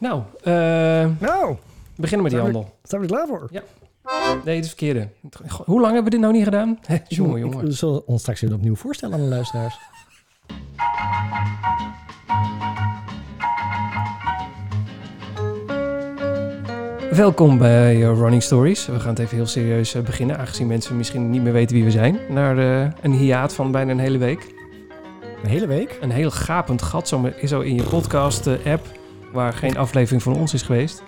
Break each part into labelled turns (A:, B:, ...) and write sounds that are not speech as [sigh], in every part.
A: Nou, eh,
B: Nou,
A: we beginnen met die handel.
B: zijn we er klaar voor?
A: Ja. Nee, het is verkeerde. Hoe lang hebben we dit nou niet gedaan? [laughs] Jongen, jongen.
B: We zullen ons straks weer opnieuw voorstellen aan de luisteraars.
A: Welkom bij eh, Running Stories. We gaan het even heel serieus eh, beginnen, aangezien mensen misschien niet meer weten wie we zijn. Naar een hiaat van bijna een hele week.
B: Een hele week.
A: Een heel gapend gat zo in je podcast-app, waar geen aflevering van ons is geweest.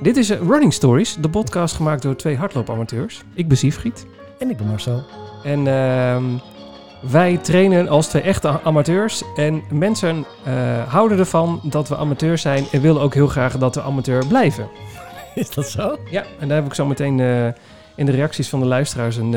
A: Dit is eh, Running Stories, de podcast gemaakt door twee hardloopamateurs. Ik ben Siefried.
B: En ik ben Marcel.
A: En ehm, wij trainen als twee echte amateurs. En mensen eh, houden ervan dat we amateurs zijn en willen ook heel graag dat we amateur blijven. [laughs]
B: Is dat zo?
A: Ja, en daar heb ik zo meteen eh, in de reacties van de luisteraars een,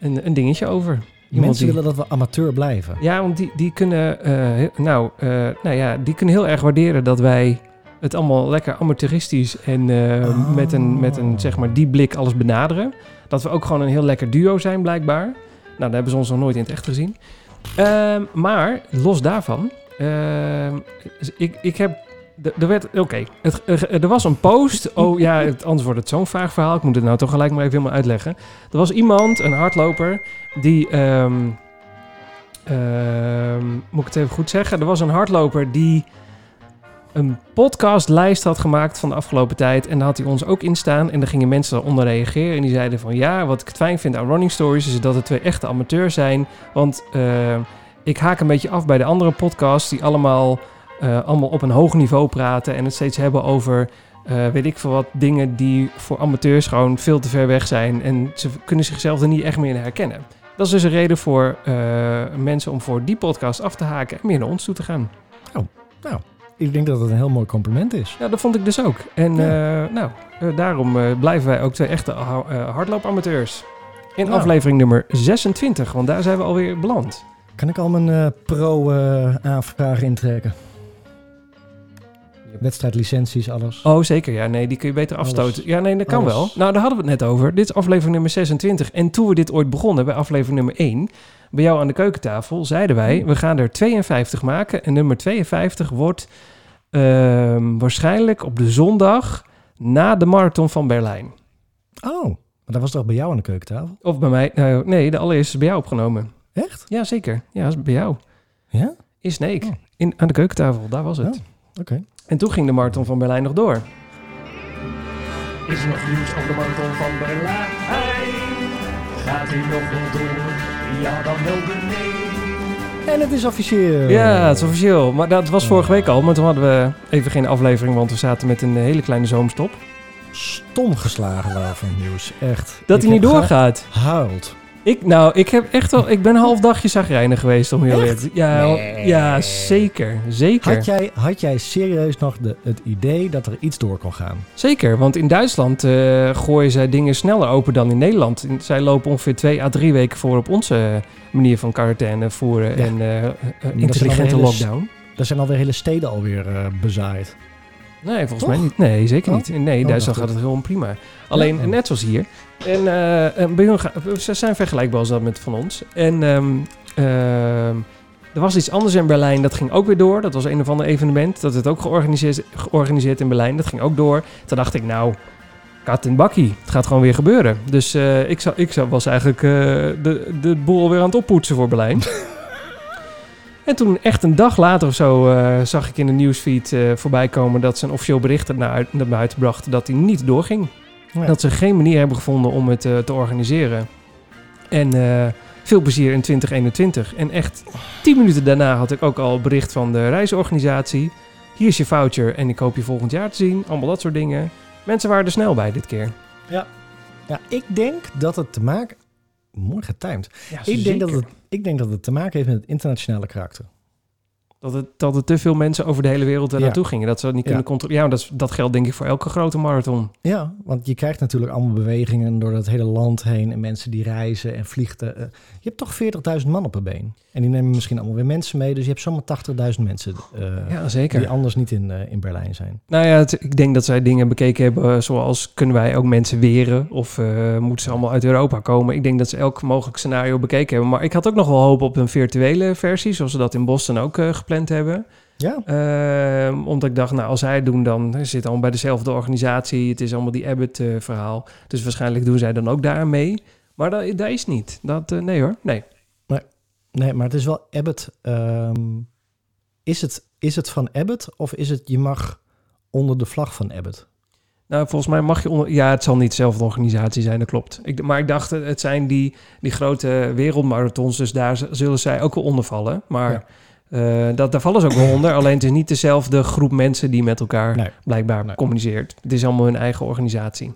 A: een, een dingetje over. Iemand
B: Mensen
A: die-
B: willen dat we amateur blijven.
A: Ja, want die, die kunnen, eh, nou, eh, nou ja, die kunnen heel erg waarderen dat wij het allemaal lekker amateuristisch en eh,
B: Oh.
A: met, een, met een, zeg maar, die blik alles benaderen. Dat we ook gewoon een heel lekker duo zijn, blijkbaar. Nou, daar hebben ze ons nog nooit in het echt gezien. Ehm, maar, los daarvan, ehm, ik, ik heb... Er werd, oké, er, was een post. Oh ja, het, anders wordt het zo'n vaag verhaal. Ik moet het nou toch gelijk maar even helemaal uitleggen. Er was iemand, een hardloper, die... ehm, Ehm, moet ik het even goed zeggen? Er was een hardloper die een podcastlijst had gemaakt van de afgelopen tijd. En daar had hij ons ook in staan. En daar gingen mensen onder reageren. En die zeiden van ja, wat ik het fijn vind aan Running Stories is dat het twee echte amateurs zijn. Want eh, ik haak een beetje af bij de andere podcasts die allemaal, eh, allemaal op een hoog niveau praten. En het steeds hebben over eh, weet ik veel wat dingen die voor amateurs gewoon veel te ver weg zijn. En ze kunnen zichzelf er niet echt meer in herkennen. Dat is dus een reden voor eh, mensen om voor die podcast af te haken en meer naar ons toe te gaan.
B: Ik denk dat het een heel mooi compliment is.
A: Ja, dat vond ik dus ook. En
B: Ja.
A: nou, daarom blijven wij ook twee echte ha- hardloopamateurs. In
B: Nou.
A: aflevering nummer 26, want daar zijn we alweer beland.
B: Kan ik al mijn pro-aanvraag intrekken? Wedstrijdlicenties, alles.
A: Oh, zeker. Ja, nee, die kun je beter
B: Alles.
A: afstoten. Ja, nee, dat kan
B: Alles.
A: wel. Nou, daar hadden we het net over. Dit is aflevering nummer 26. En toen we dit ooit begonnen, bij aflevering nummer 1, bij jou aan de keukentafel, zeiden wij, we gaan er 52 maken. En nummer 52 wordt ehm, waarschijnlijk op de zondag na de marathon van Berlijn.
B: Oh, maar dat was toch bij jou aan de keukentafel?
A: Of bij mij, nou, nee, de allereerste is bij jou opgenomen.
B: Echt?
A: Ja, zeker. Ja, is bij jou.
B: Ja?
A: In Sneek.
B: Oh.
A: In, aan de keukentafel, daar was het.
B: Oh. Oké.
A: En toen ging de marathon van Berlijn nog door. Is er nog nieuws over de marathon van Berlijn? Gaat hij nog wel door? Ja, dan wel de nee.
B: En het is officieel.
A: Ja, het is officieel. Maar dat was vorige week al. Maar toen hadden we even geen aflevering, want we zaten met een hele kleine zomerstop.
B: Stom geslagen daarvan nieuws. Echt.
A: Dat
B: Ik
A: hij niet doorgaat.
B: Gehuild.
A: Ik, nou, ik heb echt wel... Ik ben een half dagje zagrijnig geweest om heel eerlijk te- Ja,
B: Nee.
A: ja, zeker. Zeker.
B: Had jij, had jij serieus nog de, het idee dat er iets door kon gaan?
A: Zeker, want in Duitsland eh, gooien zij dingen sneller open dan in Nederland. Zij lopen ongeveer twee à drie weken voor op onze manier van quarantaine voeren
B: Ja.
A: en eh, eh, intelligente lockdown.
B: Er zijn alweer hele steden alweer eh bezaaid.
A: Nee, volgens
B: Toch?
A: mij niet. Nee, zeker
B: Oh?
A: niet. Nee, in
B: Oh,
A: Duitsland gaat het heel prima. Alleen,
B: Ja.
A: net zoals hier. En eh, bij hun ga- ze zijn vergelijkbaar als dat met van ons. En ehm, ehm, er was iets anders in Berlijn, dat ging ook weer door. Dat was een of ander evenement. Dat werd ook georganiseerd, georganiseerd in Berlijn. Dat ging ook door. Toen dacht ik, nou, kat en bakkie. Het gaat gewoon weer gebeuren. Dus eh, ik, zou, ik zou, was eigenlijk eh, de, de boel weer aan het oppoetsen voor Berlijn. [laughs] En toen echt een dag later of zo eh, zag ik in de nieuwsfeed eh voorbij komen dat ze een officieel bericht naar, uit- naar buiten brachten dat hij niet doorging.
B: Ja.
A: Dat ze geen manier hebben gevonden om het eh, te organiseren. En eh, veel plezier in 2021. En echt tien minuten daarna had ik ook al bericht van de reisorganisatie. Hier is je voucher en ik hoop je volgend jaar te zien. Allemaal dat soort dingen. Mensen waren er snel bij dit keer.
B: ja, ik denk dat het te maken... Mooi getimed.
A: Ja,
B: Ik denk, dat het, ik denk dat het te maken heeft met het internationale karakter.
A: Dat, het, dat er te veel mensen over de hele wereld er
B: Ja.
A: naartoe gingen. Dat ze dat niet
B: Ja.
A: kunnen controleren. Ja, dat, is- dat geldt denk ik voor elke grote marathon.
B: Ja, want je krijgt natuurlijk allemaal bewegingen door het hele land heen en mensen die reizen en vliegen. Eh, Je hebt toch 40.000 man op een been. En die nemen misschien allemaal weer mensen mee. Dus je hebt zomaar 80.000 mensen eh,
A: Ja, zeker.
B: die anders niet in, eh, in Berlijn zijn.
A: Nou ja, het- ik denk dat zij dingen bekeken hebben zoals kunnen wij ook mensen weren of moeten ze allemaal uit Europa komen. Ik denk dat ze elk mogelijk scenario bekeken hebben. Maar ik had ook nog wel hoop op een virtuele versie, zoals ze dat in Boston ook eh, gepland hebben.
B: Ja?
A: Ehm, omdat ik dacht, nou, als zij het doen, dan zit het allemaal bij dezelfde organisatie. Het is allemaal die Abbott-verhaal. dus waarschijnlijk doen zij dan ook daar mee. Maar dat, dat is niet. Dat, eh, nee hoor, nee.
B: Nee, maar het is wel Abbott. ehm, is, het, is het van Abbott of is het je mag onder de vlag van Abbott?
A: Nou, volgens mij mag je onder... Ja, het zal niet dezelfde organisatie zijn, dat klopt. Ik, maar ik dacht, het zijn die, die grote wereldmarathons, dus daar zullen zij ook wel onder vallen. Maar eh, dat, daar vallen ze ook wel onder. [laughs] Alleen het is niet dezelfde groep mensen die met elkaar
B: Nee.
A: blijkbaar
B: Nee.
A: communiceert. Het is allemaal hun eigen organisatie.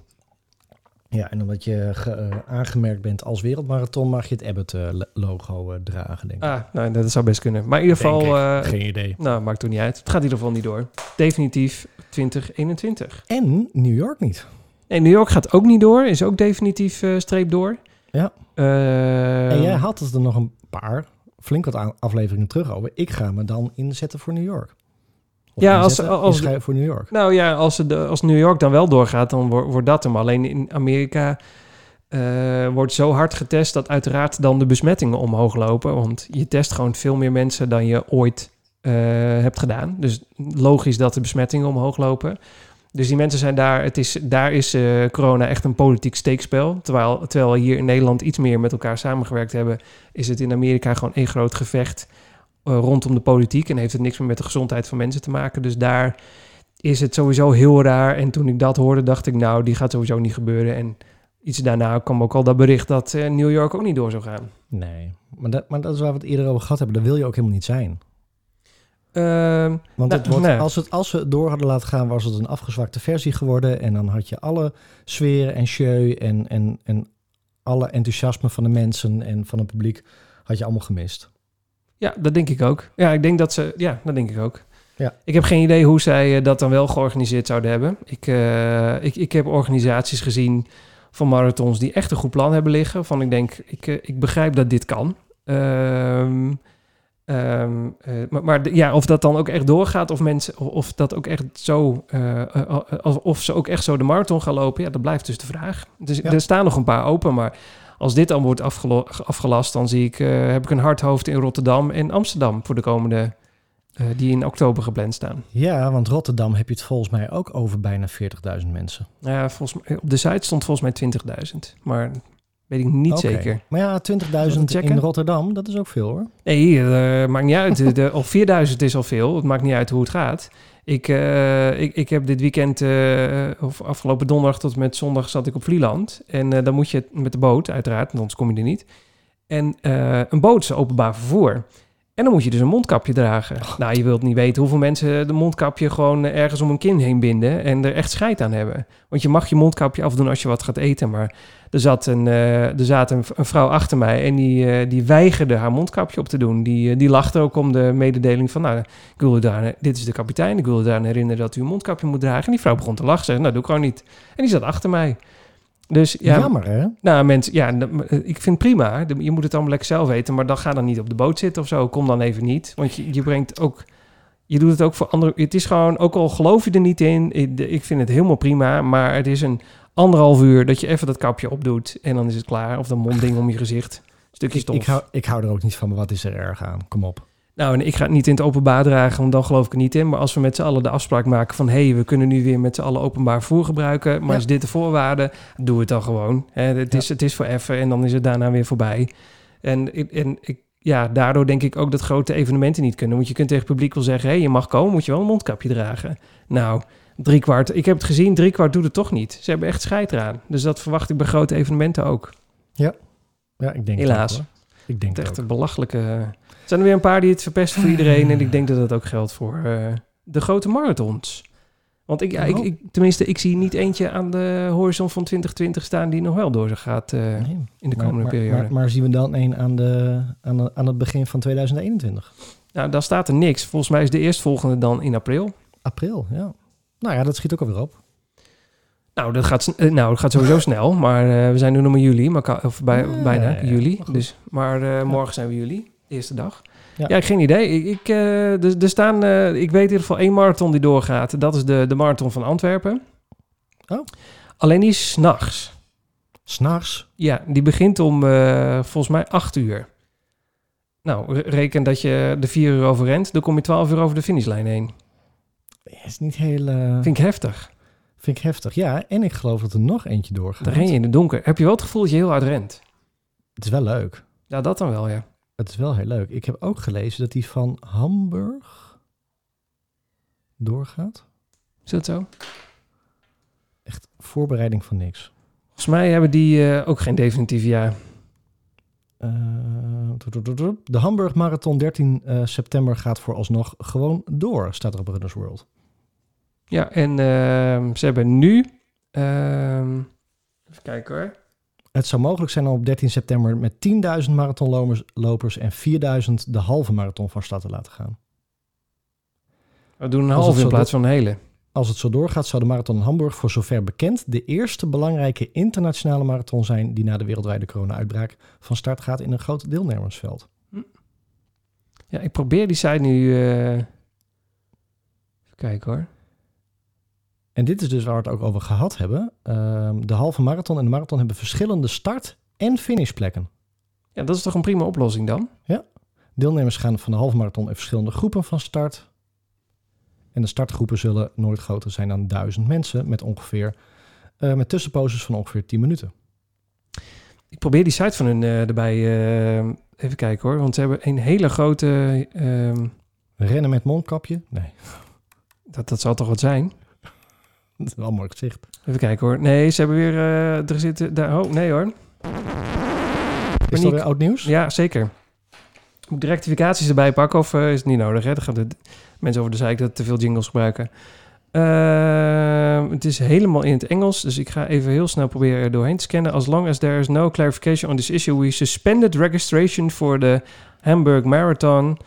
B: Ja, en omdat je ge- eh, aangemerkt bent als wereldmarathon, mag je het Abbott-logo eh, dragen, denk ik.
A: Ah, nou, dat zou best kunnen. Maar in ieder
B: Denk
A: geval... eh,
B: Geen idee.
A: nou, maakt toch niet uit. Het gaat in ieder geval niet door. Definitief 2021.
B: En New York niet.
A: Nee, New York gaat ook niet door. Is ook definitief eh, streep door.
B: Ja.
A: Eh,
B: en jij had het er nog een paar, flink wat afleveringen terug over. Ik ga me dan inzetten voor New York. Of
A: Ja, als- als-
B: voor New York.
A: Nou ja, als, de- als New York dan wel doorgaat, dan wordt, wordt dat hem. Alleen in Amerika eh, wordt zo hard getest dat uiteraard dan de besmettingen omhoog lopen. Want je test gewoon veel meer mensen dan je ooit eh, hebt gedaan. Dus logisch dat de besmettingen omhoog lopen. Dus die mensen zijn daar, het is, daar is eh, corona echt een politiek steekspel. Terwijl, terwijl we hier in Nederland iets meer met elkaar samengewerkt hebben, is het in Amerika gewoon één groot gevecht eh, rondom de politiek. En heeft het niks meer met de gezondheid van mensen te maken. Dus daar is het sowieso heel raar. En toen ik dat hoorde, dacht ik, nou, die gaat sowieso niet gebeuren. En iets daarna kwam ook al dat bericht dat eh, New York ook niet door zou gaan.
B: Nee, maar dat, maar dat is waar we het eerder over gehad hebben. Dat wil je ook helemaal niet zijn.
A: Ehm,
B: Want
A: Nou,
B: het wordt,
A: nee.
B: als, het, als we het door hadden laten gaan, was het een afgezwakte versie geworden. En dan had je alle sfeer en show en, en, en alle enthousiasme van de mensen en van het publiek had je allemaal gemist.
A: ja, dat denk ik ook. Ja, ik denk dat ze, ja, dat denk ik ook.
B: Ja.
A: Ik heb geen idee hoe zij eh, dat dan wel georganiseerd zouden hebben. Ik, eh, ik, ik heb organisaties gezien van marathons die echt een goed plan hebben liggen. Van ik denk, ik, eh, ik begrijp dat dit kan. Ehm, ehm, eh, maar maar de- ja, of dat dan ook echt doorgaat, of mensen, of, of dat ook echt zo, eh, eh, of, of ze ook echt zo de marathon gaan lopen, ja, dat blijft dus de vraag. Dus
B: Ja.
A: er staan nog een paar open, maar als dit dan wordt afgelast, dan zie ik, heb ik een hard hoofd in Rotterdam en Amsterdam voor de komende, die in oktober gepland staan.
B: Ja, want Rotterdam heb je het volgens mij ook over bijna 40.000 mensen.
A: Ja, volgens mij, op de site stond volgens mij 20.000, maar weet ik niet zeker.
B: Maar ja, 20.000
A: checken?
B: in Rotterdam, dat is ook veel hoor.
A: Nee, eh maakt niet uit. De, de, of 4000 is al veel. Het maakt niet uit hoe het gaat. Ik, eh, ik, ik heb dit weekend, eh, of afgelopen donderdag tot en met zondag, zat ik op Vlieland. En dan moet je met de boot, uiteraard, want anders kom je er niet. En een boot is openbaar vervoer. En dan moet je dus een mondkapje dragen. Nou, je wilt niet weten hoeveel mensen de mondkapje gewoon ergens om hun kin heen binden en er echt scheid aan hebben. Want je mag je mondkapje afdoen als je wat gaat eten, maar er zat een, eh, er zat een, een vrouw achter mij en die, eh, die weigerde haar mondkapje op te doen. Die, eh, die lachte ook om de mededeling van, nou, ik wil u daar, dit is de kapitein, ik wil u daar herinneren dat u een mondkapje moet dragen. En die vrouw begon te lachen, zei, nou, doe ik gewoon niet. En die zat achter mij. Dus ja,
B: Jammer hè?
A: nou, mensen, ja, ik vind het prima. Je moet het allemaal lekker zelf weten, maar dan ga dan niet op de boot zitten of zo. Kom dan even niet, want je, je brengt ook, je doet het ook voor anderen. Het is gewoon, ook al geloof je er niet in, ik vind het helemaal prima, maar het is een anderhalf uur dat je even dat kapje opdoet en dan is het klaar. Of dat mondding om je gezicht, stukje stof.
B: ik, hou, ik hou er ook niet van, maar wat is er erg aan? Kom op.
A: Nou, en ik ga het niet in het openbaar dragen, want dan geloof ik er niet in. Maar als we met z'n allen de afspraak maken van... hé, hey, we kunnen nu weer met z'n allen openbaar vervoer gebruiken... maar
B: Ja.
A: is dit de voorwaarde, doe het dan gewoon. Hè, het,
B: Ja.
A: is, het is voor even en dan is het daarna weer voorbij. En, en ik, ja, daardoor denk ik ook dat grote evenementen niet kunnen. Want je kunt tegen het publiek wel zeggen... hé, hey, je mag komen, moet je wel een mondkapje dragen. Nou, driekwart, ik heb het gezien, driekwart doet het toch niet. Ze hebben echt scheid eraan. Dus dat verwacht ik bij grote evenementen ook.
B: Ja, ik denk
A: Helaas.
B: Het ook, hoor. ik denk
A: Het echt een belachelijke... Er zijn er weer een paar die het verpesten voor iedereen. En ik denk dat dat ook geldt voor eh, de grote marathons. Want ik, ja, ik,
B: Oh.
A: ik, tenminste, ik zie niet eentje aan de horizon van 2020 staan die nog wel door gaat eh,
B: Nee.
A: in de komende
B: maar,
A: periode.
B: Maar, maar zien we dan een aan, de, aan, de- aan het begin van 2021?
A: nou, daar staat er niks. Volgens mij is de eerstvolgende dan in april.
B: April, ja. Nou ja, dat schiet ook alweer op.
A: Nou, dat gaat, eh, nou, dat gaat sowieso snel. Maar eh, we zijn nu nog maar juli. Maar, of bij,
B: Nee,
A: bijna
B: ja, ja,
A: juli.
B: maar
A: dus, maar eh, morgen zijn we juli. de Eerste dag.
B: Ja.
A: Ja, geen idee. Ik, ik, eh, er, er staan, eh, ik weet in ieder geval één marathon die doorgaat. Dat is de, de marathon van Antwerpen.
B: Oh.
A: Alleen die is 's nachts.
B: S'nachts.
A: Ja, die begint om eh, volgens mij acht uur. Nou, re- reken dat je de 4 uur over rent, dan kom je 12 uur over de finishlijn heen.
B: Is niet heel... eh,
A: Vind ik heftig.
B: vind ik heftig. Ja, en ik geloof dat er nog eentje doorgaat.
A: Dan ren je in het donker. Heb je wel het gevoel dat je heel hard rent?
B: Het is wel leuk.
A: Ja, dat dan wel, ja.
B: Het is wel heel leuk. Ik heb ook gelezen dat die van Hamburg doorgaat.
A: Is dat zo?
B: Echt voorbereiding van niks.
A: Volgens mij hebben die eh, ook geen definitief ja.
B: Eh, de Hamburg Marathon 13 eh, september gaat vooralsnog gewoon door, staat er op Runners World.
A: Ja, en ehm, ze hebben nu... ehm, even kijken hoor.
B: Het zou mogelijk zijn om op 13 september met 10.000 marathonlopers lopers en 4.000 de halve marathon van start te laten gaan.
A: We doen een half in plaats van een hele.
B: Als het zo doorgaat, zou de Marathon in Hamburg voor zover bekend de eerste belangrijke internationale marathon zijn die na de wereldwijde corona-uitbraak van start gaat in een groot deelnemersveld.
A: Ja, ik probeer die site nu... eh, Even kijken hoor.
B: En dit is dus waar we het ook over gehad hebben. Ehm, de halve marathon en de marathon hebben verschillende start- en finishplekken.
A: Ja, dat is toch een prima oplossing dan?
B: Deelnemers gaan van de halve marathon in verschillende groepen van start. En de startgroepen zullen nooit groter zijn dan duizend mensen met ongeveer eh, met tussenposes van ongeveer 10 minuten.
A: Ik probeer die site van hun eh, erbij... eh, even kijken hoor. Want ze hebben een hele grote... ehm,
B: Rennen met mondkapje? Nee,
A: dat, dat zal toch wat zijn? [laughs]
B: dat is een gezicht.
A: Even kijken hoor. Nee, ze hebben weer... eh, er zitten... Daar, oh, nee hoor.
B: Is dat weer oud nieuws?
A: Ja, zeker. Moet ik de rectificaties erbij pakken of eh, is het niet nodig? Hè? Dan gaan de mensen over de zeik dat te veel jingles gebruiken. Ehm, het is helemaal in het Engels, dus ik ga even heel snel proberen er doorheen te scannen. As long as there is no clarification on this issue, we suspended registration for the Hamburg Marathon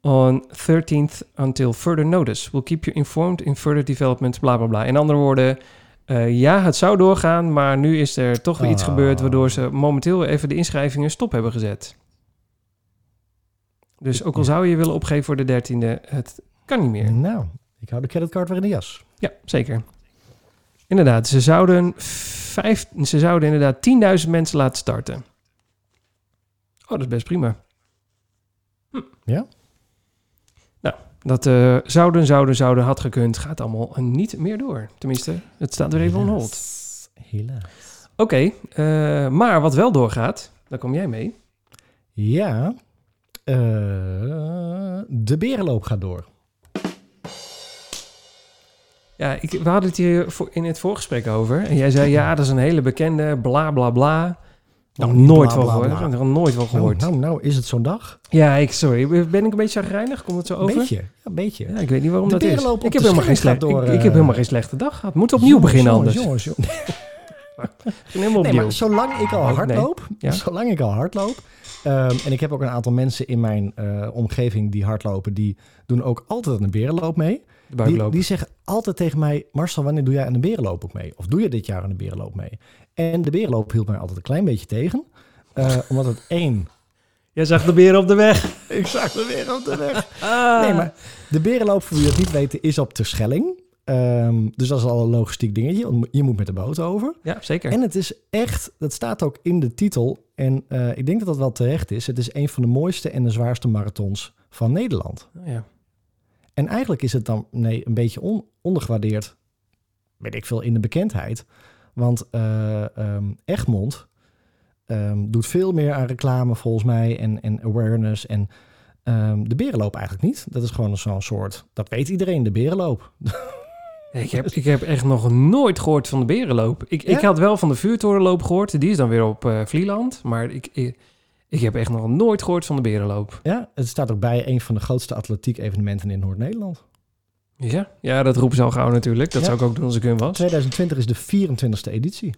A: on 13th until further notice. We'll keep you informed in further developments, bla bla bla. In andere woorden, eh, ja, het zou doorgaan, maar nu is er toch weer iets
B: Ah.
A: gebeurd waardoor ze momenteel even de inschrijvingen stop hebben gezet. Dus ook al zou je willen opgeven voor de dertiende, het kan niet meer.
B: Nou, ik hou de creditcard weer in de jas.
A: Ja, zeker. Inderdaad, ze zouden, vijf, ze zouden inderdaad 10.000 mensen laten starten. Oh, dat is best prima. Hm.
B: Ja?
A: Dat eh, zouden, zouden, zouden, had gekund, gaat allemaal niet meer door. Tenminste, het staat weer even on hold.
B: Helaas.
A: Oké, eh, maar wat wel doorgaat, daar kom jij mee.
B: Ja, eh, de berenloop gaat door.
A: Ja, ik, we hadden het hier in het voorgesprek over. En jij zei, ja, dat is een hele bekende, bla bla bla.
B: Nou,
A: nooit
B: bla,
A: gehoord. Ik heb nooit van
B: Nou,
A: gehoord.
B: nou, nou, is het zo'n dag?
A: Ja, ik, sorry. Ben ik een beetje chagrijnig? Komt het zo over?
B: beetje, een beetje.
A: Ja, ik weet niet waarom
B: De
A: dat is.
B: op
A: Ik heb, helemaal geen
B: Schelling
A: slecht,
B: gaat door,
A: ik, ik heb
B: eh,
A: helemaal geen slechte dag gehad. Moet opnieuw
B: Jongens,
A: beginnen
B: jongens,
A: anders.
B: Jongens, [laughs]
A: helemaal
B: Nee,
A: opnieuw.
B: maar zolang ik al
A: Oh, nee.
B: hardloop,
A: Ja.
B: zolang ik al hardloop, ehm, en ik heb ook een aantal mensen in mijn eh, omgeving die hardlopen, die doen ook altijd een berenloop mee. Die, die zeggen altijd tegen mij, Marcel, wanneer doe jij aan de berenloop ook mee? Of doe je dit jaar aan de berenloop mee? En de berenloop hield mij altijd een klein beetje tegen. eh, omdat het [laughs] één...
A: Jij zag de beren op de weg. [laughs]
B: Ik zag de beren op de weg. [laughs]
A: Ah.
B: Nee, maar de berenloop, voor wie het niet weten, is op Terschelling. Ehm dus dat is al een logistiek dingetje. Je moet met de boot over.
A: Ja, zeker.
B: En het is echt, dat staat ook in de titel. En eh, ik denk dat dat wel terecht is. Het is een van de mooiste en de zwaarste marathons van Nederland.
A: Oh, ja.
B: En eigenlijk is het dan nee, een beetje on- ondergewaardeerd, weet ik veel, in de bekendheid. Want ehm, Egmond ehm, doet veel meer aan reclame volgens mij en, en awareness. En ehm, de berenloop eigenlijk niet. Dat is gewoon zo'n soort, dat weet iedereen, de berenloop.
A: Ik heb, ik heb echt nog nooit gehoord van de berenloop. Ik, ik had wel van de vuurtorenloop gehoord. Die is dan weer op eh Vlieland. Maar ik, ik, ik heb echt nog nooit gehoord van de berenloop.
B: Ja, het staat ook bij een van de grootste atletiek evenementen in Noord-Nederland.
A: Ja, ja dat roepen ze al gauw natuurlijk. Dat
B: Ja.
A: zou ik ook doen als ik hun was.
B: 2020 is de 24e editie.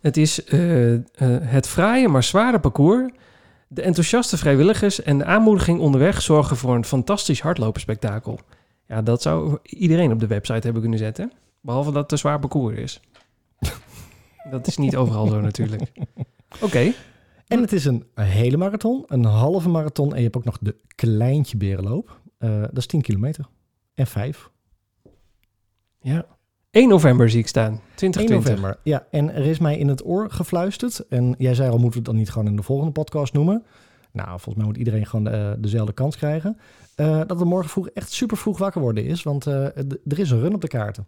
A: Het is eh, eh, het fraaie maar zware parcours. De enthousiaste vrijwilligers en de aanmoediging onderweg zorgen voor een fantastisch hardloperspektakel. Ja, dat zou iedereen op de website hebben kunnen zetten. Behalve dat het een zwaar parcours is. [laughs] dat is niet overal zo natuurlijk. Oké,
B: En het is een hele marathon, een halve marathon en je hebt ook nog de kleintje berenloop. Eh, dat is 10 kilometer. En 5.
A: ja. 1 november zie ik staan,
B: 1
A: 2020.
B: november. Ja, en er is mij in het oor gefluisterd. En jij zei al, moeten we het dan niet gewoon in de volgende podcast noemen? nou, volgens mij moet iedereen gewoon eh, dezelfde kans krijgen. eh, dat we morgen vroeg echt super vroeg wakker worden is. Want eh, er is een run op de kaarten.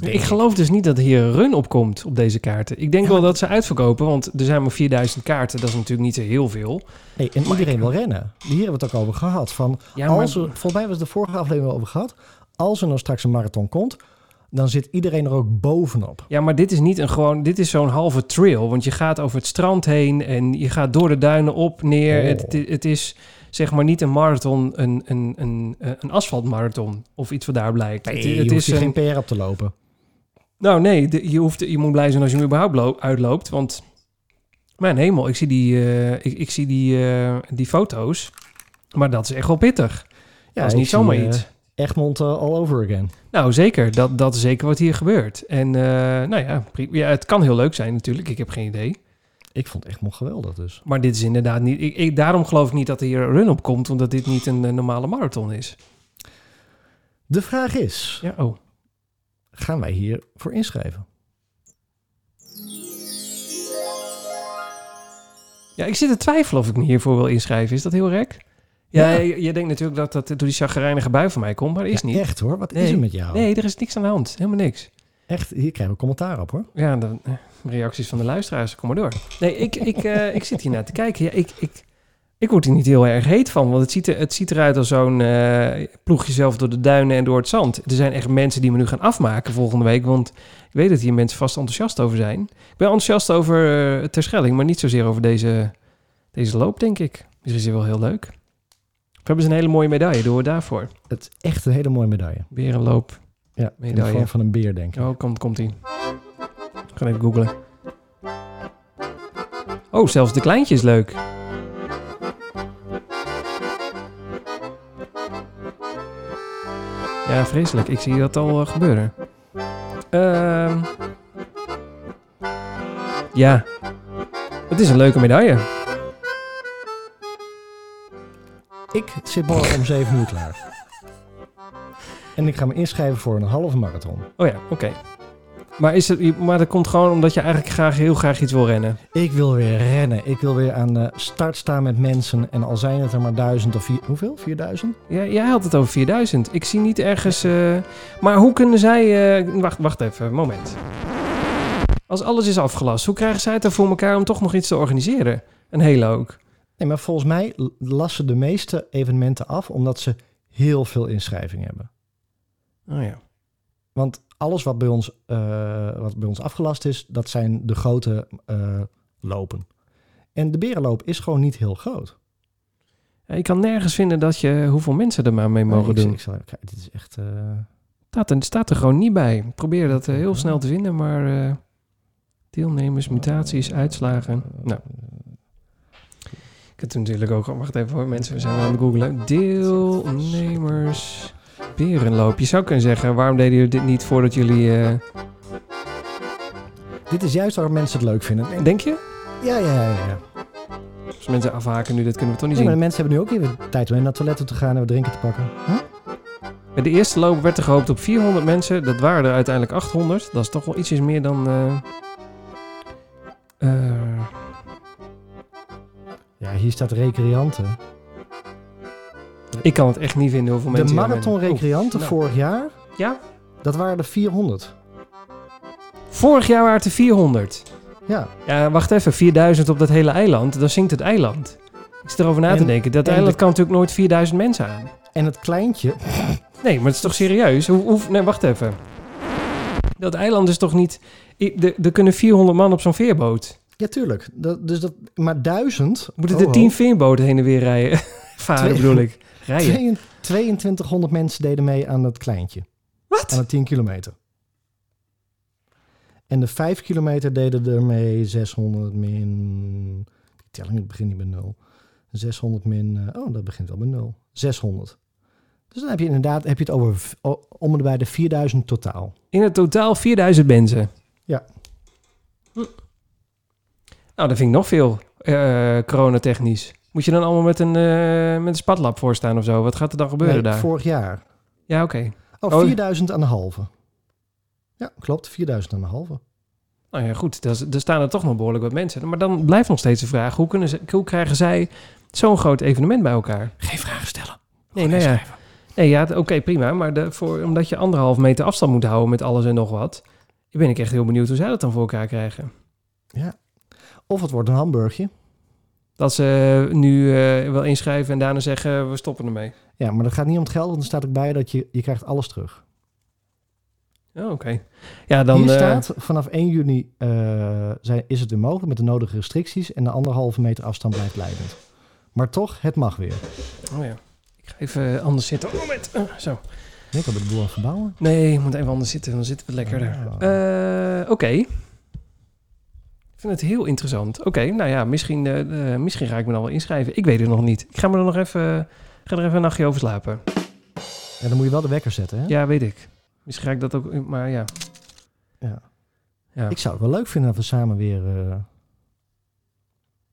A: Ik geloof dus niet dat hier een run op komt op deze kaarten. Ik denk
B: Ja,
A: wel dat ze uitverkopen, want er zijn maar 4000 kaarten. Dat is natuurlijk niet zo heel veel.
B: Nee, en iedereen wil rennen. Hier hebben we het ook over gehad. Van,
A: Ja,
B: als er, volgens mij was de vorige aflevering over gehad. Als er nou straks een marathon komt, dan zit iedereen er ook bovenop.
A: Ja, maar dit is niet een gewoon. Dit is zo'n halve trail. Want je gaat over het strand heen en je gaat door de duinen op, neer.
B: Oh.
A: Het, het, het is zeg maar niet een marathon, een, een, een, een asfaltmarathon of iets wat daar blijkt.
B: Nee,
A: het,
B: je
A: het
B: hoeft
A: is
B: geen PR op te lopen.
A: Nou nee, de- je, hoeft, je moet blij zijn als je hem überhaupt lo- uitloopt. Want mijn hemel, ik zie die, eh, ik, ik zie die, eh, die foto's. Maar dat is echt wel pittig.
B: Ja,
A: dat is niet zomaar
B: eh,
A: iets.
B: Egmond eh, all over again.
A: Nou, zeker. Dat, dat is zeker wat hier gebeurt. En eh, nou ja, ja, het kan heel leuk zijn natuurlijk. Ik heb geen idee.
B: Ik vond Egmond geweldig dus.
A: Maar dit is inderdaad niet... Ik, ik- daarom geloof ik niet dat er hier een run op komt. Omdat dit niet een, eh, normale marathon is.
B: De vraag is,
A: Ja, oh.
B: Gaan wij hier voor inschrijven?
A: Ja, ik zit te twijfelen of ik me hiervoor wil inschrijven. Is dat heel rek? Ja,
B: Ja.
A: Je, je denkt natuurlijk dat dat door die chagrijnige bui van mij komt. Maar dat is
B: Ja,
A: niet.
B: Echt hoor, wat is er met jou?
A: Nee, er is niks aan de hand. Helemaal niks.
B: Echt, hier krijgen we commentaar op hoor.
A: Ja, de eh, reacties van de luisteraars, kom maar door. Nee, ik, ik, eh, ik zit hier naar te kijken. Ja, ik, ik, ik word hier niet heel erg heet van, want het ziet, er, het ziet eruit als zo'n eh, ploeg jezelf door de duinen en door het zand. Er zijn echt mensen die me nu gaan afmaken volgende week, want ik weet dat hier mensen vast enthousiast over zijn. Ik ben enthousiast over uh, Terschelling, maar niet zozeer over deze, deze loop, denk ik. Dus is hier wel heel leuk. We hebben ze een hele mooie medaille, doen we daarvoor.
B: Het is echt een hele mooie medaille.
A: Berenloop.
B: Ja,
A: Medaille.
B: van een beer denk ik.
A: Oh, komt, komt ie. Ik ga even googlen. Oh, zelfs de kleintje is leuk. Ja, vreselijk. Ik zie dat al eh, gebeuren. Ehm ja. Het is een leuke medaille.
B: Ik zit morgen om 7 uur klaar. En ik ga me inschrijven voor een halve marathon.
A: Oh ja, oké. Maar, is het, maar dat komt gewoon omdat je eigenlijk graag, heel graag iets wil rennen.
B: Ik wil weer rennen. Ik wil weer aan de start staan met mensen. En al zijn het er maar duizend of vier... Hoeveel? 4000?
A: Ja, jij had het over 4000. Ik zie niet ergens. eh, maar hoe kunnen zij. eh, wacht, wacht even, moment. Als alles is afgelast, hoe krijgen zij het er voor elkaar om toch nog iets te organiseren? Een hele ook.
B: Nee, maar volgens mij lassen de meeste evenementen af... omdat ze heel veel inschrijvingen hebben.
A: Oh ja.
B: Want alles wat bij ons, eh, wat bij ons afgelast is... dat zijn de grote eh, lopen. En de berenloop is gewoon niet heel groot.
A: Je kan nergens vinden dat je hoeveel mensen er maar mee mogen
B: ik-
A: doen.
B: Ik, zal kijken, dit is echt... eh,
A: Staat er, staat er gewoon niet bij. Ik probeer dat heel snel te vinden, maar. deelnemers, mutaties, uitslagen. Nou, ik heb natuurlijk ook. Wacht even hoor, mensen, we zijn aan het googlen. Deelnemers. Berenloop. Je zou kunnen zeggen, waarom deden jullie dit niet voordat jullie... eh,
B: Dit is juist waar mensen het leuk vinden.
A: Denk je?
B: Ja, ja, ja. ja.
A: Als mensen afhaken nu, dat kunnen we toch niet
B: Nee, maar de
A: zien.
B: mensen hebben nu ook even tijd om naar het toilet toe te gaan en wat drinken te pakken.
A: Bij de eerste loop werd er gehoopt op 400 mensen. Dat waren er uiteindelijk 800. Dat is toch wel ietsjes meer dan... eh, eh,
B: Ja, hier staat recreanten.
A: Ik kan het echt niet vinden hoeveel
B: De
A: mensen... hier
B: marathon
A: zijn.
B: recreanten
A: nou.
B: vorig jaar,
A: ja?
B: dat waren er 400.
A: Vorig jaar waren het er 400.
B: Ja,
A: Ja, wacht even. 4000 op dat hele eiland. Dan zinkt het eiland. Ik zit erover na te
B: En-
A: denken. Dat eiland
B: de-
A: kan natuurlijk nooit 4000 mensen aan.
B: en het kleintje,
A: Nee, maar het is toch serieus? Hoe, hoe, nee, wacht even. Dat eiland is toch niet... de- Er kunnen 400 man op zo'n veerboot.
B: ja tuurlijk. Dat, dus dat, maar duizend,
A: Moeten
B: oh,
A: er
B: oh,
A: 10 veerboten heen en weer rijden? [laughs] Varen bedoel ik. Rijden.
B: twee- 2200 mensen deden mee aan het kleintje.
A: Wat?
B: Aan de 10 kilometer. En de 5 kilometer deden er mee 600 min... Die telling begint niet bij 0. 600 min... eh, oh, dat begint wel bij 0. 600. Dus dan heb je inderdaad heb je het over om en bij de 4000 totaal.
A: In het totaal 4000 mensen.
B: Ja.
A: Hm. Nou, dat vind ik nog veel. eh coronatechnisch. Moet je dan allemaal met een, eh, met een spatlap voor staan of zo? Wat gaat er dan gebeuren
B: Nee,
A: daar?
B: vorig jaar.
A: Ja, oké.
B: Oh,
A: Oh.
B: 4000 aan de halve. Ja, klopt. 4000 aan de halve.
A: Nou ja, goed, er, er staan er toch nog behoorlijk wat mensen. Maar dan blijft nog steeds de vraag, hoe, kunnen ze, hoe krijgen zij zo'n groot evenement bij elkaar?
B: Geen vragen stellen.
A: Nee, nou ja. Nee, ja, oké, prima. Maar de, voor, omdat je anderhalf meter afstand moet houden met alles en nog wat... ben ik echt heel benieuwd hoe zij dat dan voor elkaar krijgen.
B: Of het wordt een hamburgje.
A: Dat ze nu eh, wel inschrijven en daarna zeggen, we stoppen ermee.
B: Ja, maar dat gaat niet om het geld, want er staat ook bij dat je, je krijgt alles terug.
A: Oh, oké. Ja, dan...
B: Hier
A: eh,
B: staat, vanaf 1 juni eh, zijn, is het weer mogelijk met de nodige restricties en de anderhalve meter afstand blijft leidend. Maar toch, het mag weer.
A: Oh ja. Ik ga even anders zitten. Oh, moment. Zo.
B: Ik wil de boel aan verbouwen.
A: Nee, ik moet even anders zitten, dan zitten we lekkerder. Eh, Oké. Ik vind het heel interessant. Oké, nou ja, misschien, eh, misschien ga ik me dan wel inschrijven. Ik weet het nog niet. Ik ga me er nog even, ga er even een nachtje over slapen.
B: En dan moet je wel de wekker zetten, hè?
A: Ja, weet ik. Misschien ga ik dat ook, maar ja.
B: Ja.
A: Ja,
B: Ik zou het wel leuk vinden dat we samen weer eh,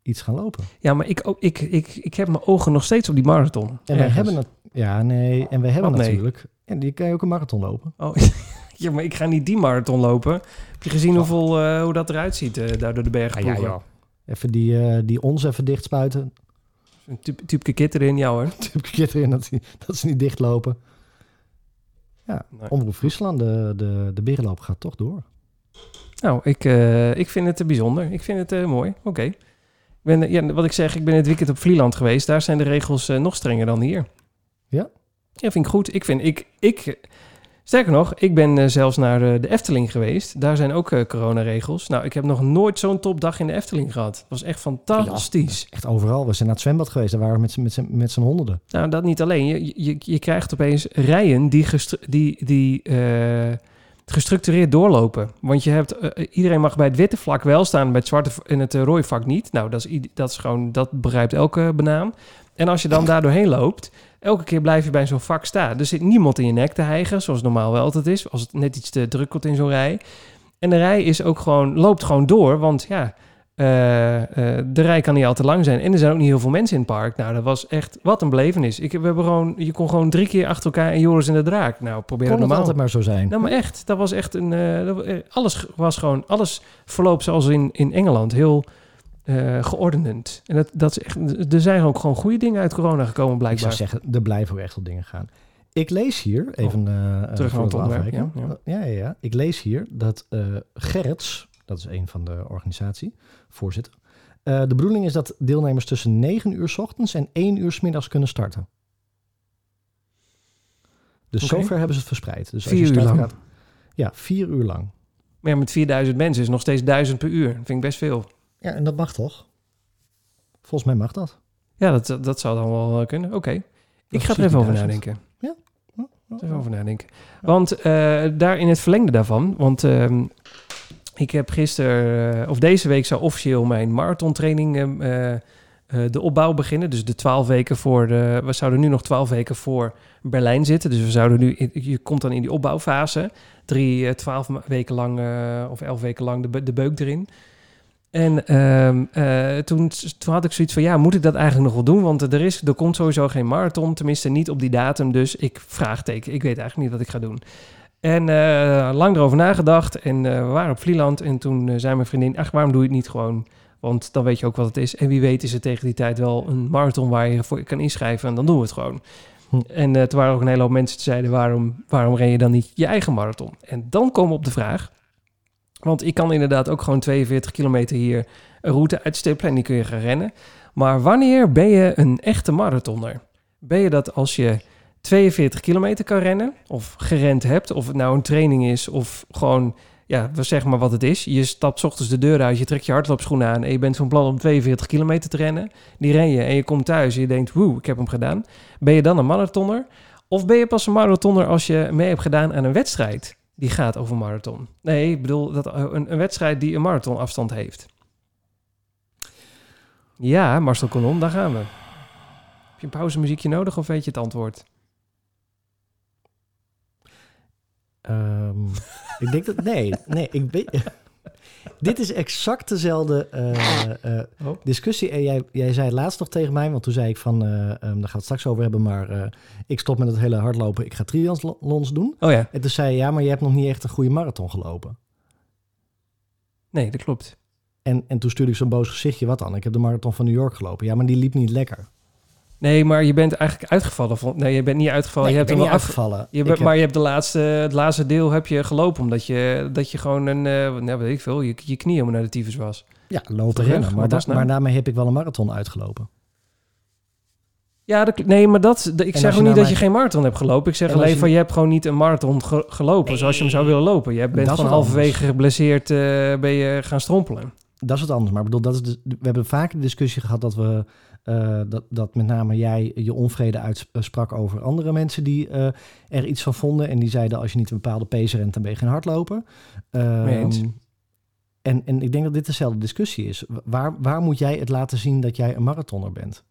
B: iets gaan lopen.
A: ja maar ik, ook, ik, ik, ik heb mijn ogen nog steeds op die marathon.
B: En
A: Ergens.
B: hebben het... Ja, nee. En wij hebben
A: Wat nee?
B: natuurlijk... En die kan je ook een marathon lopen.
A: Oh, [laughs] ja, maar ik ga niet die marathon lopen. Heb je gezien hoeveel, eh, hoe dat eruit ziet eh, daar door de bergen?
B: Ah, ja, joh. Even die, eh, die ons even dicht spuiten.
A: Een typeke kit erin, jou hoor. [laughs]
B: Tipje erin dat, dat ze niet dichtlopen.
A: Nee.
B: Omroep Friesland, de, de, de berenloop gaat toch door.
A: Nou, ik, ik vind het bijzonder. Ik vind het mooi. Oké. Ben, eh, Ja, wat ik zeg, ik ben het weekend op Vlieland geweest. Daar zijn de regels nog strenger dan hier.
B: Ja?
A: Ja, vind ik goed. Ik vind, ik, ik, sterker nog, ik ben eh, zelfs naar eh, de Efteling geweest. Daar zijn ook eh, coronaregels. Nou, ik heb nog nooit zo'n topdag in de Efteling gehad. Het was echt fantastisch.
B: Echt overal. We zijn naar het zwembad geweest. Daar waren we met z'n- met z'n- met z'n honderden.
A: Nou, dat niet alleen. Je, je, je krijgt opeens rijen die, die, die gestructureerd doorlopen. Want je hebt, iedereen mag bij het witte vlak wel staan, bij het zwarte en het eh, rode vlak niet. Nou, dat is, dat is gewoon, dat begrijpt elke banaan. En als je dan daar doorheen loopt, elke keer blijf je bij zo'n vak staan. Er zit niemand in je nek te hijgen, zoals normaal wel altijd is. Als het net iets te druk wordt in zo'n rij. En de rij is ook gewoon, loopt gewoon door, want ja... eh, eh, de rij kan niet al te lang zijn. En er zijn ook niet heel veel mensen in het park. Nou, dat was echt wat een belevenis. Ik, we hebben gewoon, je kon gewoon drie keer achter elkaar en Joris en de Draak. Nou, probeer
B: Kon
A: het normaal.
B: altijd maar zo zijn.
A: Nou, maar echt, dat was echt een. eh, alles was gewoon, alles verloopt zoals in, in Engeland, heel eh geordend. En dat, dat is echt, er zijn ook gewoon goede dingen uit corona gekomen,
B: Ik zou
A: blijkbaar.
B: zeggen, er blijven ook echt wel dingen gaan. Ik lees hier, even eh
A: Oh, terug
B: voor
A: naar het onderwerp, ja,
B: Ja, ja, ja. Ik lees hier dat eh Gerrits, dat is een van de organisatie, voorzitter. eh, de bedoeling is dat deelnemers tussen 9 uur 's ochtends en 1 uur 's middags kunnen starten. Dus zover hebben ze het verspreid. Dus
A: Vier
B: je
A: uur lang.
B: gaat- ja, vier uur lang.
A: Maar ja, met 4000 mensen is nog steeds 1000 per uur. Dat vind ik best veel.
B: Ja, en dat mag toch? Volgens mij mag dat.
A: Ja, dat, dat zou dan wel eh, kunnen. Oké. Ik ga er even over
B: 14.000.
A: nadenken.
B: Ja.
A: Even over nadenken. Want eh, daar in het verlengde daarvan, want ehm, ik heb gisteren, eh, of deze week zou officieel mijn marathontraining ehm, eh, eh, de opbouw beginnen. Dus de 12 weken voor de, we zouden nu nog 12 weken voor Berlijn zitten. Dus we zouden nu, in- je komt dan in die opbouwfase. Drie, 12 ma- weken lang, of 11 weken lang de, de beuk erin. En ehm, eh, toen, toen had ik zoiets van, ja, moet ik dat eigenlijk nog wel doen? Want er, is, er komt sowieso geen marathon, tenminste niet op die datum. Dus ik vraagteken, ik weet eigenlijk niet wat ik ga doen. En eh, lang erover nagedacht en eh, we waren op Vlieland. En toen zei mijn vriendin, ach, waarom doe je het niet gewoon? Want dan weet je ook wat het is. En wie weet is het tegen die tijd wel een marathon waar je voor kan inschrijven. En dan doen we het gewoon.
B: Hm.
A: En toen waren er ook een hele hoop mensen die zeiden, waarom, waarom ren je dan niet je eigen marathon? En dan komen we op de vraag, want ik kan inderdaad ook gewoon 42 kilometer hier een route uitstippelen en die kun je gaan rennen. Maar wanneer ben je een echte marathonner? Ben je dat als je 42 kilometer kan rennen of gerend hebt, of het nou een training is of gewoon, ja, zeg maar wat het is. Je stapt ochtends de deur uit, je trekt je hardloopschoenen aan en je bent van plan om 42 kilometer te rennen. Die ren je en je komt thuis en je denkt, woe, ik heb hem gedaan. Ben je dan een marathonner? Of ben je pas een marathonner als je mee hebt gedaan aan een wedstrijd die gaat over marathon? Nee, ik bedoel dat eh, een, een wedstrijd die een marathonafstand heeft. Ja, Marcel Conon, daar gaan we. Heb je een pauzemuziekje nodig of weet je het antwoord?
B: Ehm, ik denk dat... Nee, nee, ik weet... Dit is exact dezelfde eh, eh,
A: Oh.
B: discussie. En jij, jij zei het laatst nog tegen mij, want toen zei ik van... ehm, daar gaan we het straks over hebben, maar ik stop met het hele hardlopen. Ik ga triathlons doen.
A: Oh ja.
B: En toen zei je, ja, maar je hebt nog niet echt een goede marathon gelopen.
A: Nee, dat klopt.
B: En, en toen stuurde ik zo'n boos gezichtje, wat dan? Ik heb de marathon van New York gelopen. Ja, maar die liep niet lekker.
A: Nee, maar je bent eigenlijk uitgevallen. Van, nee, je bent niet uitgevallen.
B: Nee,
A: je hebt hem wel af,
B: uitgevallen.
A: je bent,
B: heb-
A: Maar je hebt de laatste, het laatste deel heb je gelopen. Omdat je, dat je gewoon een, eh nou weet ik veel, je, je knie helemaal naar de tyfus was.
B: Ja, lopen rennen. Maar, da-
A: nou?
B: maar daarmee heb ik wel een marathon uitgelopen.
A: Ja, dat, nee, maar dat, de- ik zeg ook niet dat je geen marathon hebt gelopen. Ik zeg alleen
B: je-
A: van je hebt gewoon niet een marathon ge- gelopen zoals je hem zou willen lopen. Je bent gewoon
B: wat
A: halverwege geblesseerd eh, ben je gaan strompelen.
B: Dat is wat anders. Maar ik bedoel, dat is de, we hebben vaak de discussie gehad dat we... eh, dat, dat met name jij je onvrede uitsprak over andere mensen die eh, er iets van vonden. En die zeiden, als je niet een bepaalde pace rent, dan ben je geen hardloper.
A: Eens.
B: En, en ik denk dat dit dezelfde discussie is. Waar, waar moet jij het laten zien dat jij een marathoner bent?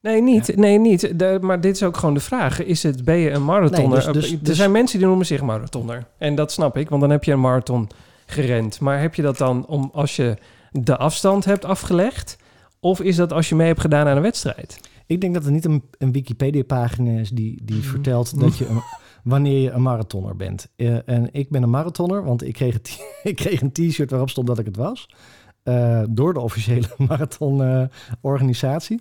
A: Nee, niet. Nee, niet. De- maar dit is ook gewoon de vraag. Is het, ben je een marathoner?
B: Nee, dus- dus-
A: er
B: dus-
A: zijn mensen die noemen zich marathoner. En dat snap ik, want dan heb je een marathon gerend. Maar heb je dat dan om als je de afstand hebt afgelegd? Of is dat als je mee hebt gedaan aan een wedstrijd?
B: Ik denk dat er niet een, een Wikipedia-pagina is die, die
A: Mhm.
B: vertelt dat je een, wanneer je een marathoner bent. Eh, en ik ben een marathoner, want ik kreeg, [laughs] ik kreeg een t-shirt waarop stond dat ik het was. eh, door de officiële [laughs] marathonorganisatie.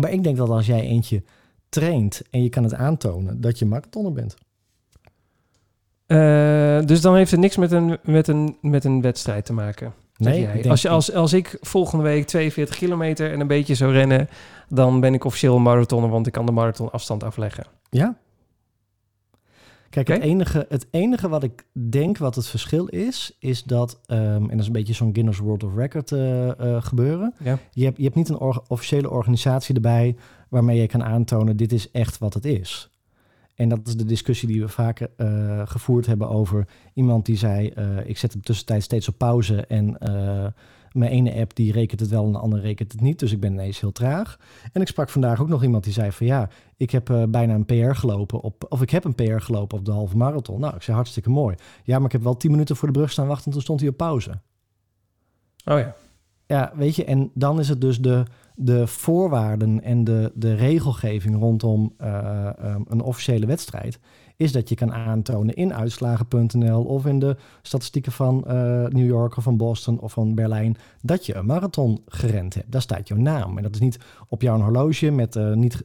B: maar ik denk dat als jij eentje traint en je kan het aantonen dat je marathoner bent.
A: Eh, dus dan heeft het niks met een, met een, met een wedstrijd te maken.
B: Nee,
A: jij. als, je, als, als ik volgende week 42 kilometer en een beetje zou rennen, dan ben ik officieel een marathoner, want ik kan de marathon afstand afleggen.
B: Ja. Kijk, het, enige, het enige wat ik denk wat het verschil is, is dat, ehm, en dat is een beetje zo'n Guinness World of Record eh, eh, gebeuren.
A: Ja.
B: Je hebt, je hebt niet een or- officiële organisatie erbij waarmee je kan aantonen, dit is echt wat het is. En dat is de discussie die we vaker eh, gevoerd hebben over iemand die zei, eh, ik zet hem tussentijds steeds op pauze en eh, mijn ene app die rekent het wel en de andere rekent het niet. Dus ik ben ineens heel traag. En ik sprak vandaag ook nog iemand die zei van ja, ik heb bijna een PR gelopen op, of ik heb een PR gelopen op de halve marathon. Nou, ik zei hartstikke mooi. Ja, maar ik heb wel tien minuten voor de brug staan wachten en toen stond hij op pauze.
A: Oh ja.
B: Ja, weet je, en dan is het dus de, de voorwaarden en de, de regelgeving rondom eh, ehm, een officiële wedstrijd. Is dat je kan aantonen in uitslagen.nl of in de statistieken van eh, New York of van Boston of van Berlijn. dat je een marathon gerend hebt. Daar staat jouw naam. En dat is niet op jouw horloge met eh, niet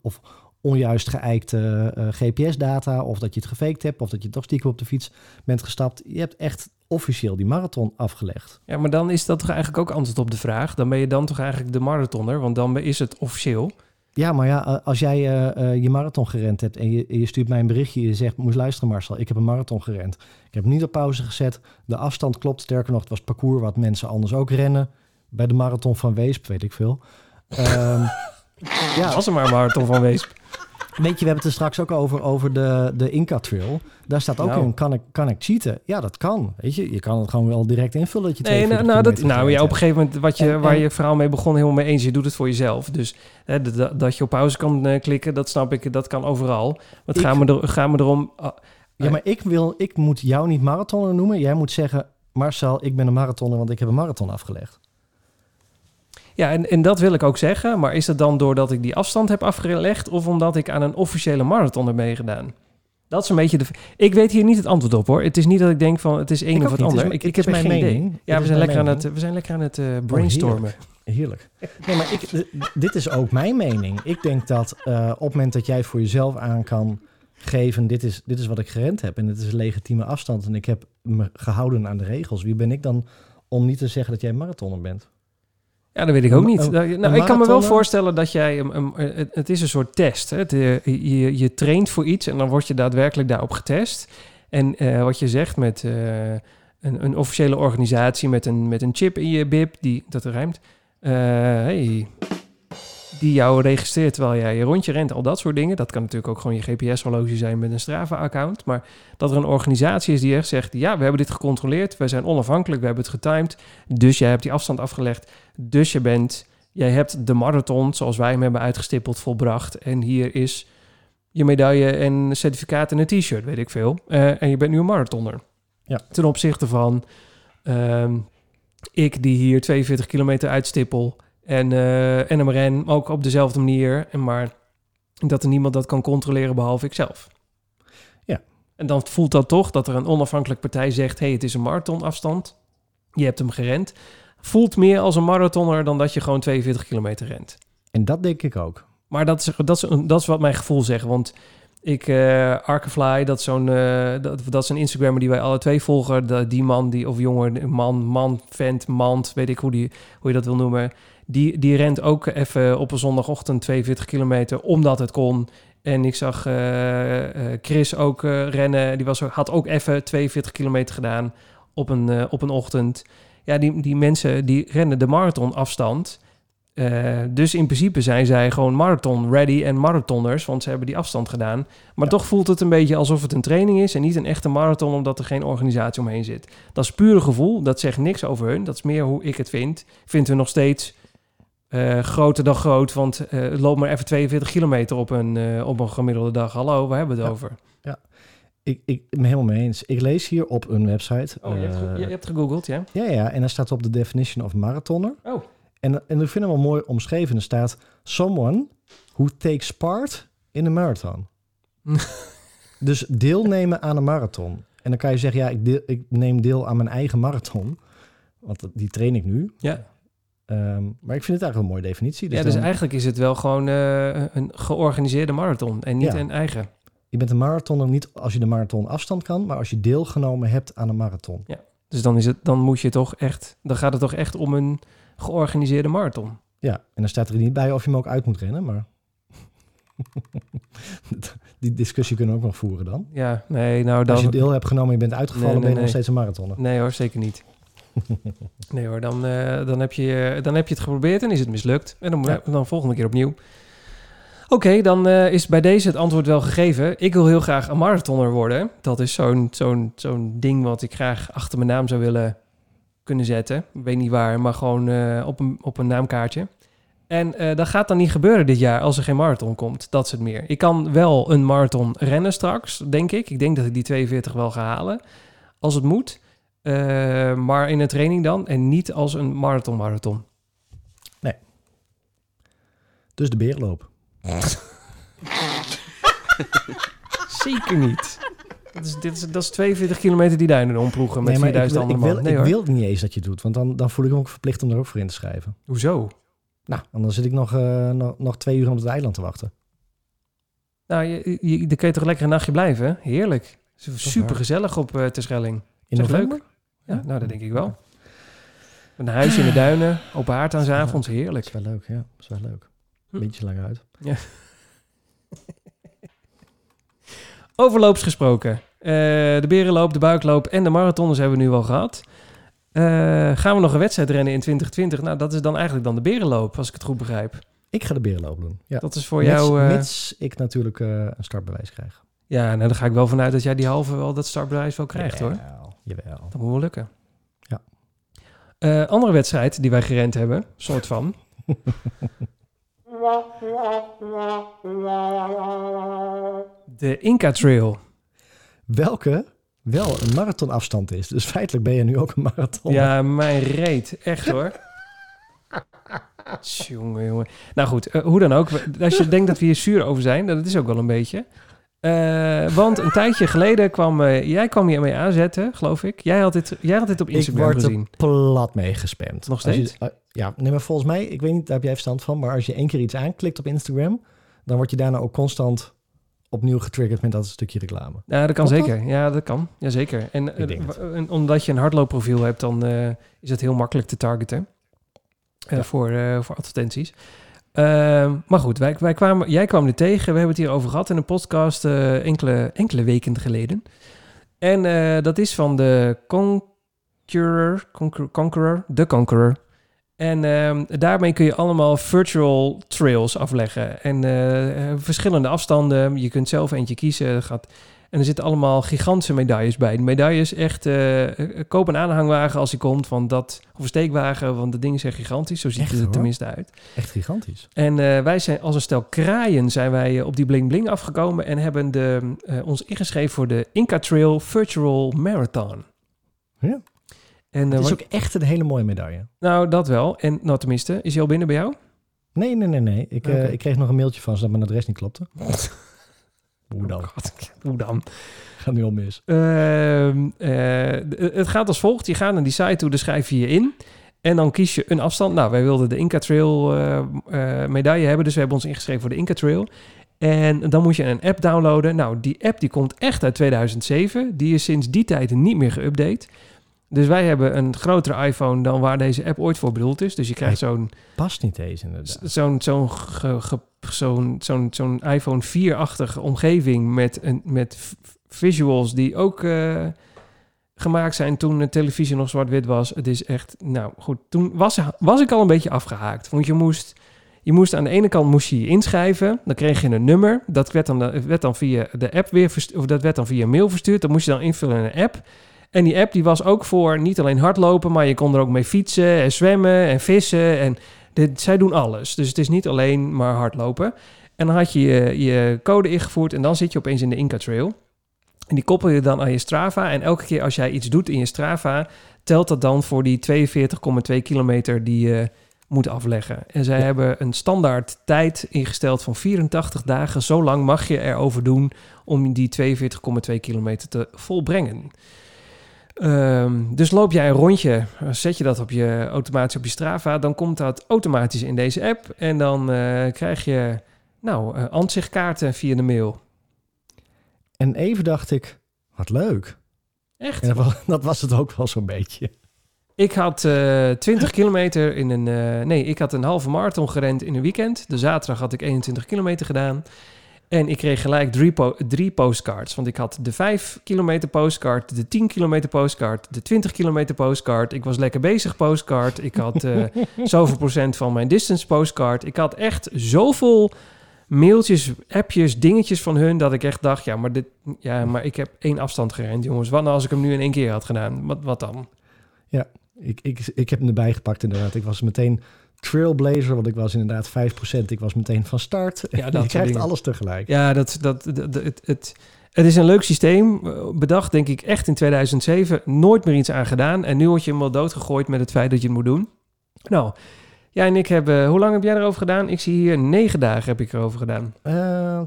B: of onjuist geëikte eh, GPS-data. of dat je het gefaked hebt of dat je toch stiekem op de fiets bent gestapt. Je hebt echt officieel die marathon afgelegd.
A: Ja, maar dan is dat toch eigenlijk ook antwoord op de vraag. Dan ben je dan toch eigenlijk de marathoner, want dan is het officieel.
B: Ja, maar ja, eh, als jij eh, je marathon gerend hebt en je, je stuurt mij een berichtje en je zegt, moest luisteren Marcel, ik heb een marathon gerend. Ik heb niet op pauze gezet. De afstand klopt. Sterker nog, het was parcours wat mensen anders ook rennen. Bij de marathon van Weesp, weet ik veel. Ehm, [laughs] ja,
A: Was er maar een marathon van Weesp.
B: Weet je, we hebben het er straks ook over, over de, de Inca Trail. Daar staat ook
A: Nou.
B: in, kan ik, kan ik cheaten? Ja, dat kan. Weet je, je kan het gewoon wel direct invullen dat je
A: Nee, nou,
B: 42
A: nou, dat, nou ja, op een gegeven moment, wat je,
B: En-
A: waar
B: en-
A: je verhaal mee begon, helemaal mee eens. Je doet het voor jezelf. Dus hè, dat je op pauze kan eh, klikken, dat snap ik, dat kan overal.
B: Ik-
A: gaat me, er, gaat me erom... ah,
B: Ja, maar ik, wil, ik moet jou niet marathoner noemen. Jij moet zeggen, Marcel, ik ben een marathoner, want ik heb een marathon afgelegd.
A: Ja, en, en dat wil ik ook zeggen. Maar is dat dan doordat ik die afstand heb afgelegd... of omdat ik aan een officiële marathon heb meegedaan? Dat is een beetje de... Ik weet hier niet het antwoord op, hoor. Het is niet dat ik denk van, het is één
B: Ik
A: of het
B: niet. Het
A: ander.
B: is-
A: Ik, ik heb
B: mijn
A: geen idee.
B: mening.
A: Ja, we zijn, lekker aan, het, we zijn lekker aan het eh, brainstormen.
B: Heerlijk. Nee, maar ik, dit is ook mijn mening. Ik denk dat eh, op het moment dat jij voor jezelf aan kan geven... Dit is, dit is wat ik gerend heb en dit is een legitieme afstand... en ik heb me gehouden aan de regels. Wie ben ik dan om niet te zeggen dat jij een marathoner bent?
A: Ja, dat weet ik ook niet. Nou, nou, ik kan me wel
B: marathoner-
A: voorstellen dat jij... een- een- het, is een soort test. Hè? Het, eh, je, je traint voor iets en dan word je daadwerkelijk daarop getest. En eh, wat je zegt met eh, een, een officiële organisatie met een, met een chip in je bib, die, dat rijmt, eh, hey, die jou registreert terwijl jij je rondje rent, al dat soort dingen. Dat kan natuurlijk ook gewoon je GPS-horloge zijn met een Strava-account. Maar dat er een organisatie is die echt zegt, ja, we hebben dit gecontroleerd, we zijn onafhankelijk, we hebben het getimed, dus jij hebt die afstand afgelegd, dus je bent, jij hebt de marathon zoals wij hem hebben uitgestippeld volbracht. En hier is je medaille en certificaat en een t-shirt, weet ik veel. Eh, en je bent nu een marathoner.
B: Ja.
A: Ten opzichte van ehm, ik die hier 42 kilometer uitstippel en, eh en ook op dezelfde manier. En maar dat er niemand dat kan controleren behalve ikzelf.
B: Ja.
A: En dan voelt dat toch dat er een onafhankelijk partij zegt... hey, het is een marathonafstand. Je hebt hem gerend. Voelt meer als een marathoner dan dat je gewoon 42 kilometer rent.
B: En dat denk ik ook.
A: Maar dat is, dat is, dat is wat mijn gevoel zegt. Want ik, uh, Arkefly, dat is zo'n uh, dat, dat is een Instagrammer die wij alle twee volgen. De, die man, die, of jongen, man, man, vent, mand, weet ik hoe, die, hoe je dat wil noemen. Die, die rent ook even op een zondagochtend 42 kilometer, omdat het kon. En ik zag uh, Chris ook rennen. Die was, had ook even 42 kilometer gedaan op een, op een ochtend. Ja, die, die mensen die rennen de marathonafstand. Uh, dus in principe zijn zij gewoon marathon ready en marathoners, want ze hebben die afstand gedaan. Maar toch voelt het een beetje alsof het een training is en niet een echte marathon, omdat er geen organisatie omheen zit. Dat is puur gevoel, dat zegt niks over hun. Dat is meer hoe ik het vind. Vindt we nog steeds uh, groter dan groot, want uh, loop maar even 42 kilometer op een, op een gemiddelde dag. Hallo, waar hebben we het
B: Ja.
A: over?
B: Ja. Ik, ik ben helemaal mee eens. Ik lees hier op een website.
A: Oh, je hebt, ge-
B: eh,
A: je hebt gegoogeld, ja?
B: ja, ja, en daar staat op de definition of marathoner.
A: Oh.
B: En, en ik vind hem wel mooi omschreven. Er staat someone who takes part in a marathon. [laughs] dus deelnemen aan een marathon. En dan kan je zeggen, ja, ik, deel- ik neem deel aan mijn eigen marathon. Want die train ik nu.
A: Ja.
B: Ehm, maar ik vind het eigenlijk een mooie definitie. Dus
A: ja, dus
B: dan-
A: eigenlijk is het wel gewoon eh, een georganiseerde marathon en niet
B: Ja.
A: een eigen.
B: Je bent een marathoner niet als je de marathon afstand kan, maar als je deelgenomen hebt aan een marathon.
A: Dus dan, is het, dan moet je toch echt, dan gaat het toch echt om een georganiseerde marathon.
B: Ja, en dan staat er niet bij of je hem ook uit moet rennen, maar [laughs] die discussie kunnen we ook nog voeren dan.
A: Ja, nee, nou dan.
B: Als je deel hebt genomen en je bent uitgevallen,
A: Nee, nee,
B: ben je nog steeds een marathoner.
A: Nee hoor, zeker niet. [laughs] Nee hoor, dan, eh, dan, heb je, dan heb je het geprobeerd en is het mislukt. En dan, moet
B: Ja.
A: dan volgende keer opnieuw. Oké, dan eh, is bij deze het antwoord wel gegeven. Ik wil heel graag een marathoner worden. Dat is zo'n zo'n zo'n ding wat ik graag achter mijn naam zou willen kunnen zetten. Ik weet niet waar, maar gewoon eh, op, een, op een naamkaartje. En dat gaat dan niet gebeuren dit jaar als er geen marathon komt. Dat is het meer. Ik kan wel een marathon rennen straks, denk ik. Ik denk dat ik die 42 wel ga halen. Als het moet. Eh, maar in een training dan. En niet als een marathon-marathon.
B: Dus de beerloop. [laughs]
A: Zeker niet. Dat is, dit is, dat is 42 kilometer die duinen omploegen met
B: nee, maar ik,
A: 4000
B: wil, ik,
A: andere
B: wil,
A: man. Nee
B: ik wil niet eens dat je het doet, want dan, dan voel ik me ook verplicht om er ook voor in te schrijven.
A: Hoezo?
B: Nou, dan zit ik nog, eh, nog, nog twee uur op het eiland te wachten.
A: Nou, je, je, dan kun je toch lekker een nachtje blijven? Heerlijk.
B: is
A: Super gezellig op eh Terschelling.
B: In
A: Zeg,
B: november?
A: Ja, nou, dat denk ik wel. Een huisje in de duinen, open haard aan zijn avonds,
B: Dat
A: heerlijk.
B: is wel leuk, ja. Dat is wel leuk.
A: Hm.
B: Beetje lang uit.
A: Overloops gesproken. Eh, de berenloop, de buikloop en de marathons hebben we nu al gehad. Eh, gaan we nog een wedstrijd rennen in 2020? Nou, dat is dan eigenlijk dan de berenloop, als ik het goed begrijp.
B: Ik ga de berenloop doen. Ja.
A: Dat is voor
B: mits,
A: jou... eh,
B: mits ik natuurlijk eh, een startbewijs krijg.
A: Ja, nou, dan ga ik wel vanuit dat jij die halve wel dat startbewijs wel krijgt, hoor.
B: Jawel.
A: Dat moet wel lukken.
B: Ja.
A: Eh, andere wedstrijd die wij gerend hebben, soort van. De Inca Trail.
B: Welke wel een marathonafstand is. Dus feitelijk ben je nu ook een marathon.
A: Ja, mijn reet. Echt hoor. Jongen, jongen. Nou goed, eh, hoe dan ook. Als je denkt dat we hier zuur over zijn, dat is ook wel een beetje. Eh, want een tijdje geleden kwam... eh, jij kwam hier mee aanzetten, geloof ik. Jij had dit, jij had dit op
B: ik
A: Instagram
B: word
A: gezien.
B: er plat mee gespamd.
A: Nog
B: je-
A: steeds?
B: eh, ja, nee, maar volgens mij, ik weet niet, daar heb jij verstand van, maar als je één keer iets aanklikt op Instagram, dan word je daarna ook constant opnieuw getriggerd met dat stukje reclame.
A: Ja, dat kan zeker. Ja, dat kan. En,
B: Ik het.
A: w- en omdat je een hardloopprofiel hebt, dan is het heel makkelijk te targeten
B: Ja.
A: voor, voor advertenties. Ehm, maar goed, wij, wij kwamen, jij kwam er tegen. We hebben het hier over gehad in een podcast eh, enkele, enkele weken geleden. En eh, dat is van de Conqueror, Conqueror, Conqueror de Conqueror. En ehm, daarmee kun je allemaal virtual trails afleggen. En eh, verschillende afstanden. Je kunt zelf eentje kiezen. Er Gaat, en er zitten allemaal gigantische medailles bij. De medailles echt... eh, koop een aanhangwagen als die komt. Want dat, of een steekwagen, want de dingen zijn gigantisch. Zo ziet
B: Echt,
A: het er
B: hoor?
A: tenminste uit.
B: Echt gigantisch.
A: En eh, wij zijn als een stel kraaien zijn wij eh, op die Bling Bling afgekomen en hebben de, ons ingeschreven voor de Inca Trail Virtual Marathon.
B: Ja.
A: En,
B: Het is ook echt een hele mooie medaille.
A: Nou, dat wel. En nou tenminste, is hij al binnen bij jou?
B: Nee, nee, nee, nee. Ik, ik kreeg nog een mailtje van ze dat mijn adres niet klopte. [laughs] Hoe dan?
A: Oh God, [laughs] hoe dan?
B: Gaat nu al mis.
A: Ehm, eh, het gaat als volgt. Je gaat naar die site toe, dan schrijf je je in. En dan kies je een afstand. Nou, wij wilden de Inca Trail eh, eh, medaille hebben. Dus we hebben ons ingeschreven voor de Inca Trail. En dan moet je een app downloaden. Nou, die app die komt echt uit 2007. Die is sinds die tijd niet meer geüpdate. Dus wij hebben een grotere iPhone dan waar deze app ooit voor bedoeld is. Dus je krijgt zo'n
B: Past niet eens inderdaad.
A: zo'n zo'n zo'n zo'n zo'n iPhone 4-achtige omgeving met, een, met visuals die ook eh, gemaakt zijn toen de televisie nog zwart-wit was. Het is echt, nou goed, toen was, was ik al een beetje afgehaakt. Want je moest, je moest aan de ene kant moest je je inschrijven, dan kreeg je een nummer. Dat werd dan, werd dan via de app weer verstuurd, of dat werd dan via mail verstuurd. Dat moest je dan invullen in een app. En die app die was ook voor niet alleen hardlopen, maar je kon er ook mee fietsen en zwemmen en vissen. En dit, zij doen alles. Dus het is niet alleen maar hardlopen. En dan had je, je je code ingevoerd en dan zit je opeens in de Inca Trail. En die koppel je dan aan je Strava. En elke keer als jij iets doet in je Strava, telt dat dan voor die 42,2 kilometer die je moet afleggen. En zij
B: Ja.
A: hebben een standaard tijd ingesteld van 84 dagen. Zo lang mag je erover doen om die 42,2 kilometer te volbrengen. Ehm, dus loop jij een rondje, zet je dat op je, automatisch op je Strava, dan komt dat automatisch in deze app. En dan eh, krijg je nou, eh, ansichtkaarten via de mail.
B: En even dacht ik, wat leuk.
A: Echt?
B: En dat was, [laughs] dat was het ook wel zo'n beetje.
A: Ik had eh 20 kilometer in een... eh, nee, ik had een halve marathon gerend in een weekend. De zaterdag had ik 21 kilometer gedaan. En ik kreeg gelijk drie, po- drie postcards. Want ik had de 5 kilometer postcard, de 10 kilometer postcard, de 20 kilometer postcard. Ik was lekker bezig postcard. Ik had eh, [laughs] zoveel procent van mijn distance postcard. Ik had echt zoveel mailtjes, appjes, dingetjes van hun... dat ik echt dacht, ja, maar, dit, ja, maar ik heb één afstand gerend, jongens. Wat nou als ik hem nu in één keer had gedaan? Wat, wat dan?
B: Ik, ik, ik heb hem erbij gepakt inderdaad. Ik was meteen trailblazer, want ik was inderdaad 5%. Ik was meteen van start.
A: Ja, [laughs] dat
B: je krijgt
A: dingen.
B: alles tegelijk.
A: Ja, dat, dat, dat, het, het, het is een leuk systeem. eh, Bedacht, denk ik, echt in 2007. Nooit meer iets aan gedaan. En nu word je hem wel doodgegooid met het feit dat je het moet doen. Nou, jij en ik hebben... Hoe lang heb jij erover gedaan? Ik zie hier negen dagen heb ik erover gedaan.
B: Eh,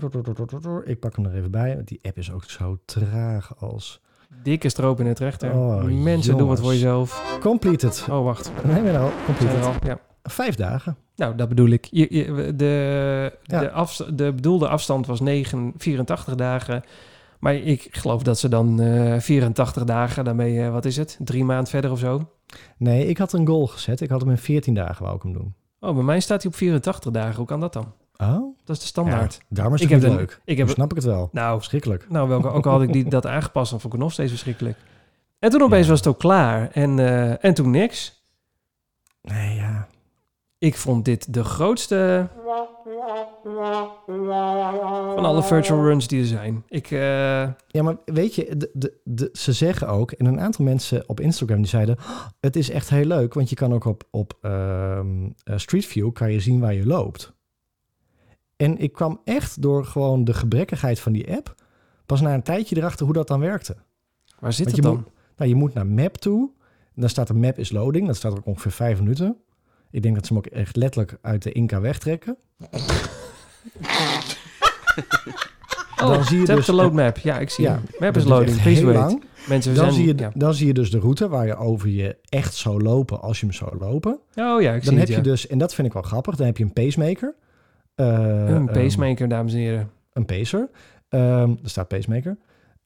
B: ik pak hem er even bij. want Die app is ook zo traag als...
A: Dikke stroop in het rechter.
B: Oh,
A: Mensen, doe wat voor jezelf.
B: Completed.
A: Oh, wacht.
B: Nee, nee, nou, completed.
A: al? Ja.
B: Vijf dagen.
A: Nou, dat bedoel ik. Je, je- de,
B: Ja.
A: de, de bedoelde afstand was 9, 84 dagen. Maar ik geloof dat ze dan eh 84 dagen, daarmee, wat is het? Drie maanden verder of zo?
B: Nee, ik had een goal gezet. Ik had hem in 14 dagen, wou ik hem doen.
A: Oh, bij mij staat hij op 84 dagen. Hoe kan dat dan?
B: Oh?
A: Dat is de standaard.
B: Ja, daarom is
A: ik
B: het
A: heb een-
B: leuk.
A: Ik heb,
B: snap ik het wel.
A: nou,
B: Verschrikkelijk.
A: nou welke, ook al had ik die, dat aangepast, dan vond ik het nog steeds verschrikkelijk. En toen [laughs] opeens
B: Ja.
A: was het ook klaar. En, eh, en toen niks.
B: Nee, ja.
A: Ik vond dit de grootste van alle virtual runs die er zijn. Ik, eh,
B: Ja, maar weet je, de, de, de, ze zeggen ook, en een aantal mensen op Instagram die zeiden, "Oh, het is echt heel leuk, want je kan ook op, op ehm, eh, Street View kan je zien waar je loopt. En ik kwam echt door gewoon de gebrekkigheid van die app, pas na een tijdje erachter hoe dat dan werkte.
A: waar zit het dan?
B: moet- Nou, je moet naar map toe, en dan staat er map is loading, dat staat er ook ongeveer vijf minuten. Ik denk dat ze hem ook echt letterlijk uit de Inca wegtrekken. [laughs]
A: Oh,
B: dan zie je dus-
A: the load map. Ja, ik zie
B: Ja,
A: hem. Map is loading. Please
B: heel
A: wait.
B: lang.
A: Mensen,
B: Dan,
A: zijn...
B: zie je,
A: ja.
B: dan zie je dus de route waar je over je echt zou lopen als je hem zou lopen.
A: Oh ja, ik zie
B: Dan heb
A: het,
B: je
A: ja.
B: dus, en dat vind ik wel grappig, dan heb je een pacemaker. Eh,
A: Een
B: ehm,
A: pacemaker, dames en heren.
B: een pacer. Ehm er staat pacemaker.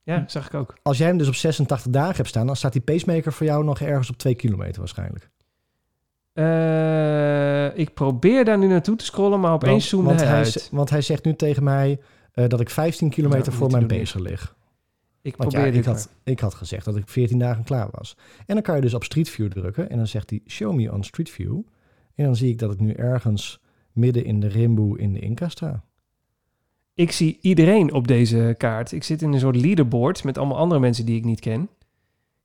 A: Ja, zag ik ook.
B: Als jij hem dus op 86 dagen hebt staan, dan staat die pacemaker voor jou nog ergens op 2 kilometer waarschijnlijk.
A: Eh, ik probeer daar nu naartoe te scrollen, maar opeens zoomde
B: want
A: hij uit.
B: want hij zegt nu tegen mij eh, dat ik 15 kilometer
A: Nou,
B: voor mijn pacer lig.
A: Ik
B: Want ja,
A: probeer
B: ik
A: dit
B: had, ik had gezegd dat ik 14 dagen klaar was. En dan kan je dus op Street View drukken en dan zegt hij show me on Street View. En dan zie ik dat ik nu ergens midden in de Rimboe in de Inca sta.
A: Ik zie iedereen op deze kaart. Ik zit in een soort leaderboard met allemaal andere mensen die ik niet ken.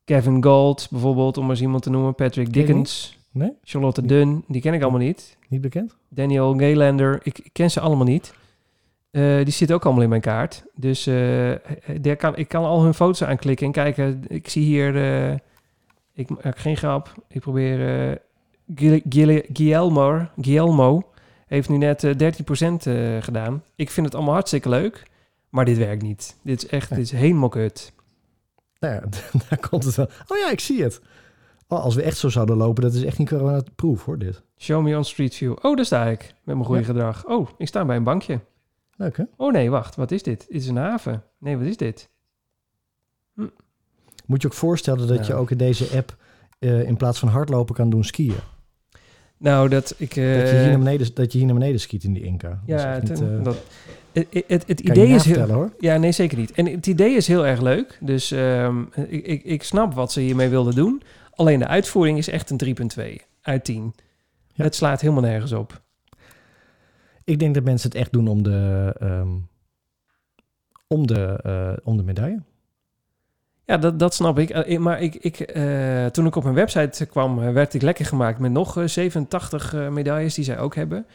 A: Kevin Gold bijvoorbeeld, om maar eens iemand te noemen. Patrick Dickens.
B: Nee?
A: Charlotte Dunn, die ken ik allemaal niet.
B: Niet bekend?
A: Daniel Gaylander, ik, ik ken ze allemaal niet. Eh, die zitten ook allemaal in mijn kaart. Dus eh, daar kan, ik kan al hun foto's aanklikken en kijken. Ik zie hier... eh, ik maak geen grap. Ik probeer... Gil- Gil- Guillermo, Guillermo heeft nu net eh, 13% eh, gedaan. Ik vind het allemaal hartstikke leuk. Maar dit werkt niet. Dit is echt, dit is helemaal kut.
B: Nou ja, [laughs] daar komt het wel. Oh ja, ik zie het. Oh, als we echt zo zouden lopen, dat is echt niet corona-proof hoor, dit.
A: Show me on Street View. Oh, daar sta ik. Met mijn goede
B: Ja.
A: gedrag. Oh, ik sta bij een bankje.
B: Leuk hè?
A: Oh nee, wacht. Wat is dit? Dit is een haven. Nee, wat is dit?
B: Moet je ook voorstellen dat je ook in deze app eh, in plaats van hardlopen kan doen skiën.
A: Nou, dat ik... eh,
B: dat, je hier naar beneden, dat je hier naar beneden skiet in die Inca. Dat is
A: ja, het,
B: niet, eh,
A: dat, het, het, idee is heel...
B: hoor.
A: Ja, nee, zeker niet. En het idee is heel erg leuk. Dus ehm, ik, ik, ik snap wat ze hiermee wilden doen. Alleen de uitvoering is echt een 3.2 uit 10.
B: Ja.
A: Het slaat helemaal nergens op.
B: Ik denk dat mensen het echt doen om de, ehm, om de, eh, om de medaille.
A: Ja, dat, dat snap ik. Eh, Maar ik, ik, eh, toen ik op hun website kwam, werd ik lekker gemaakt met nog eh, 87 eh, medailles die zij ook hebben.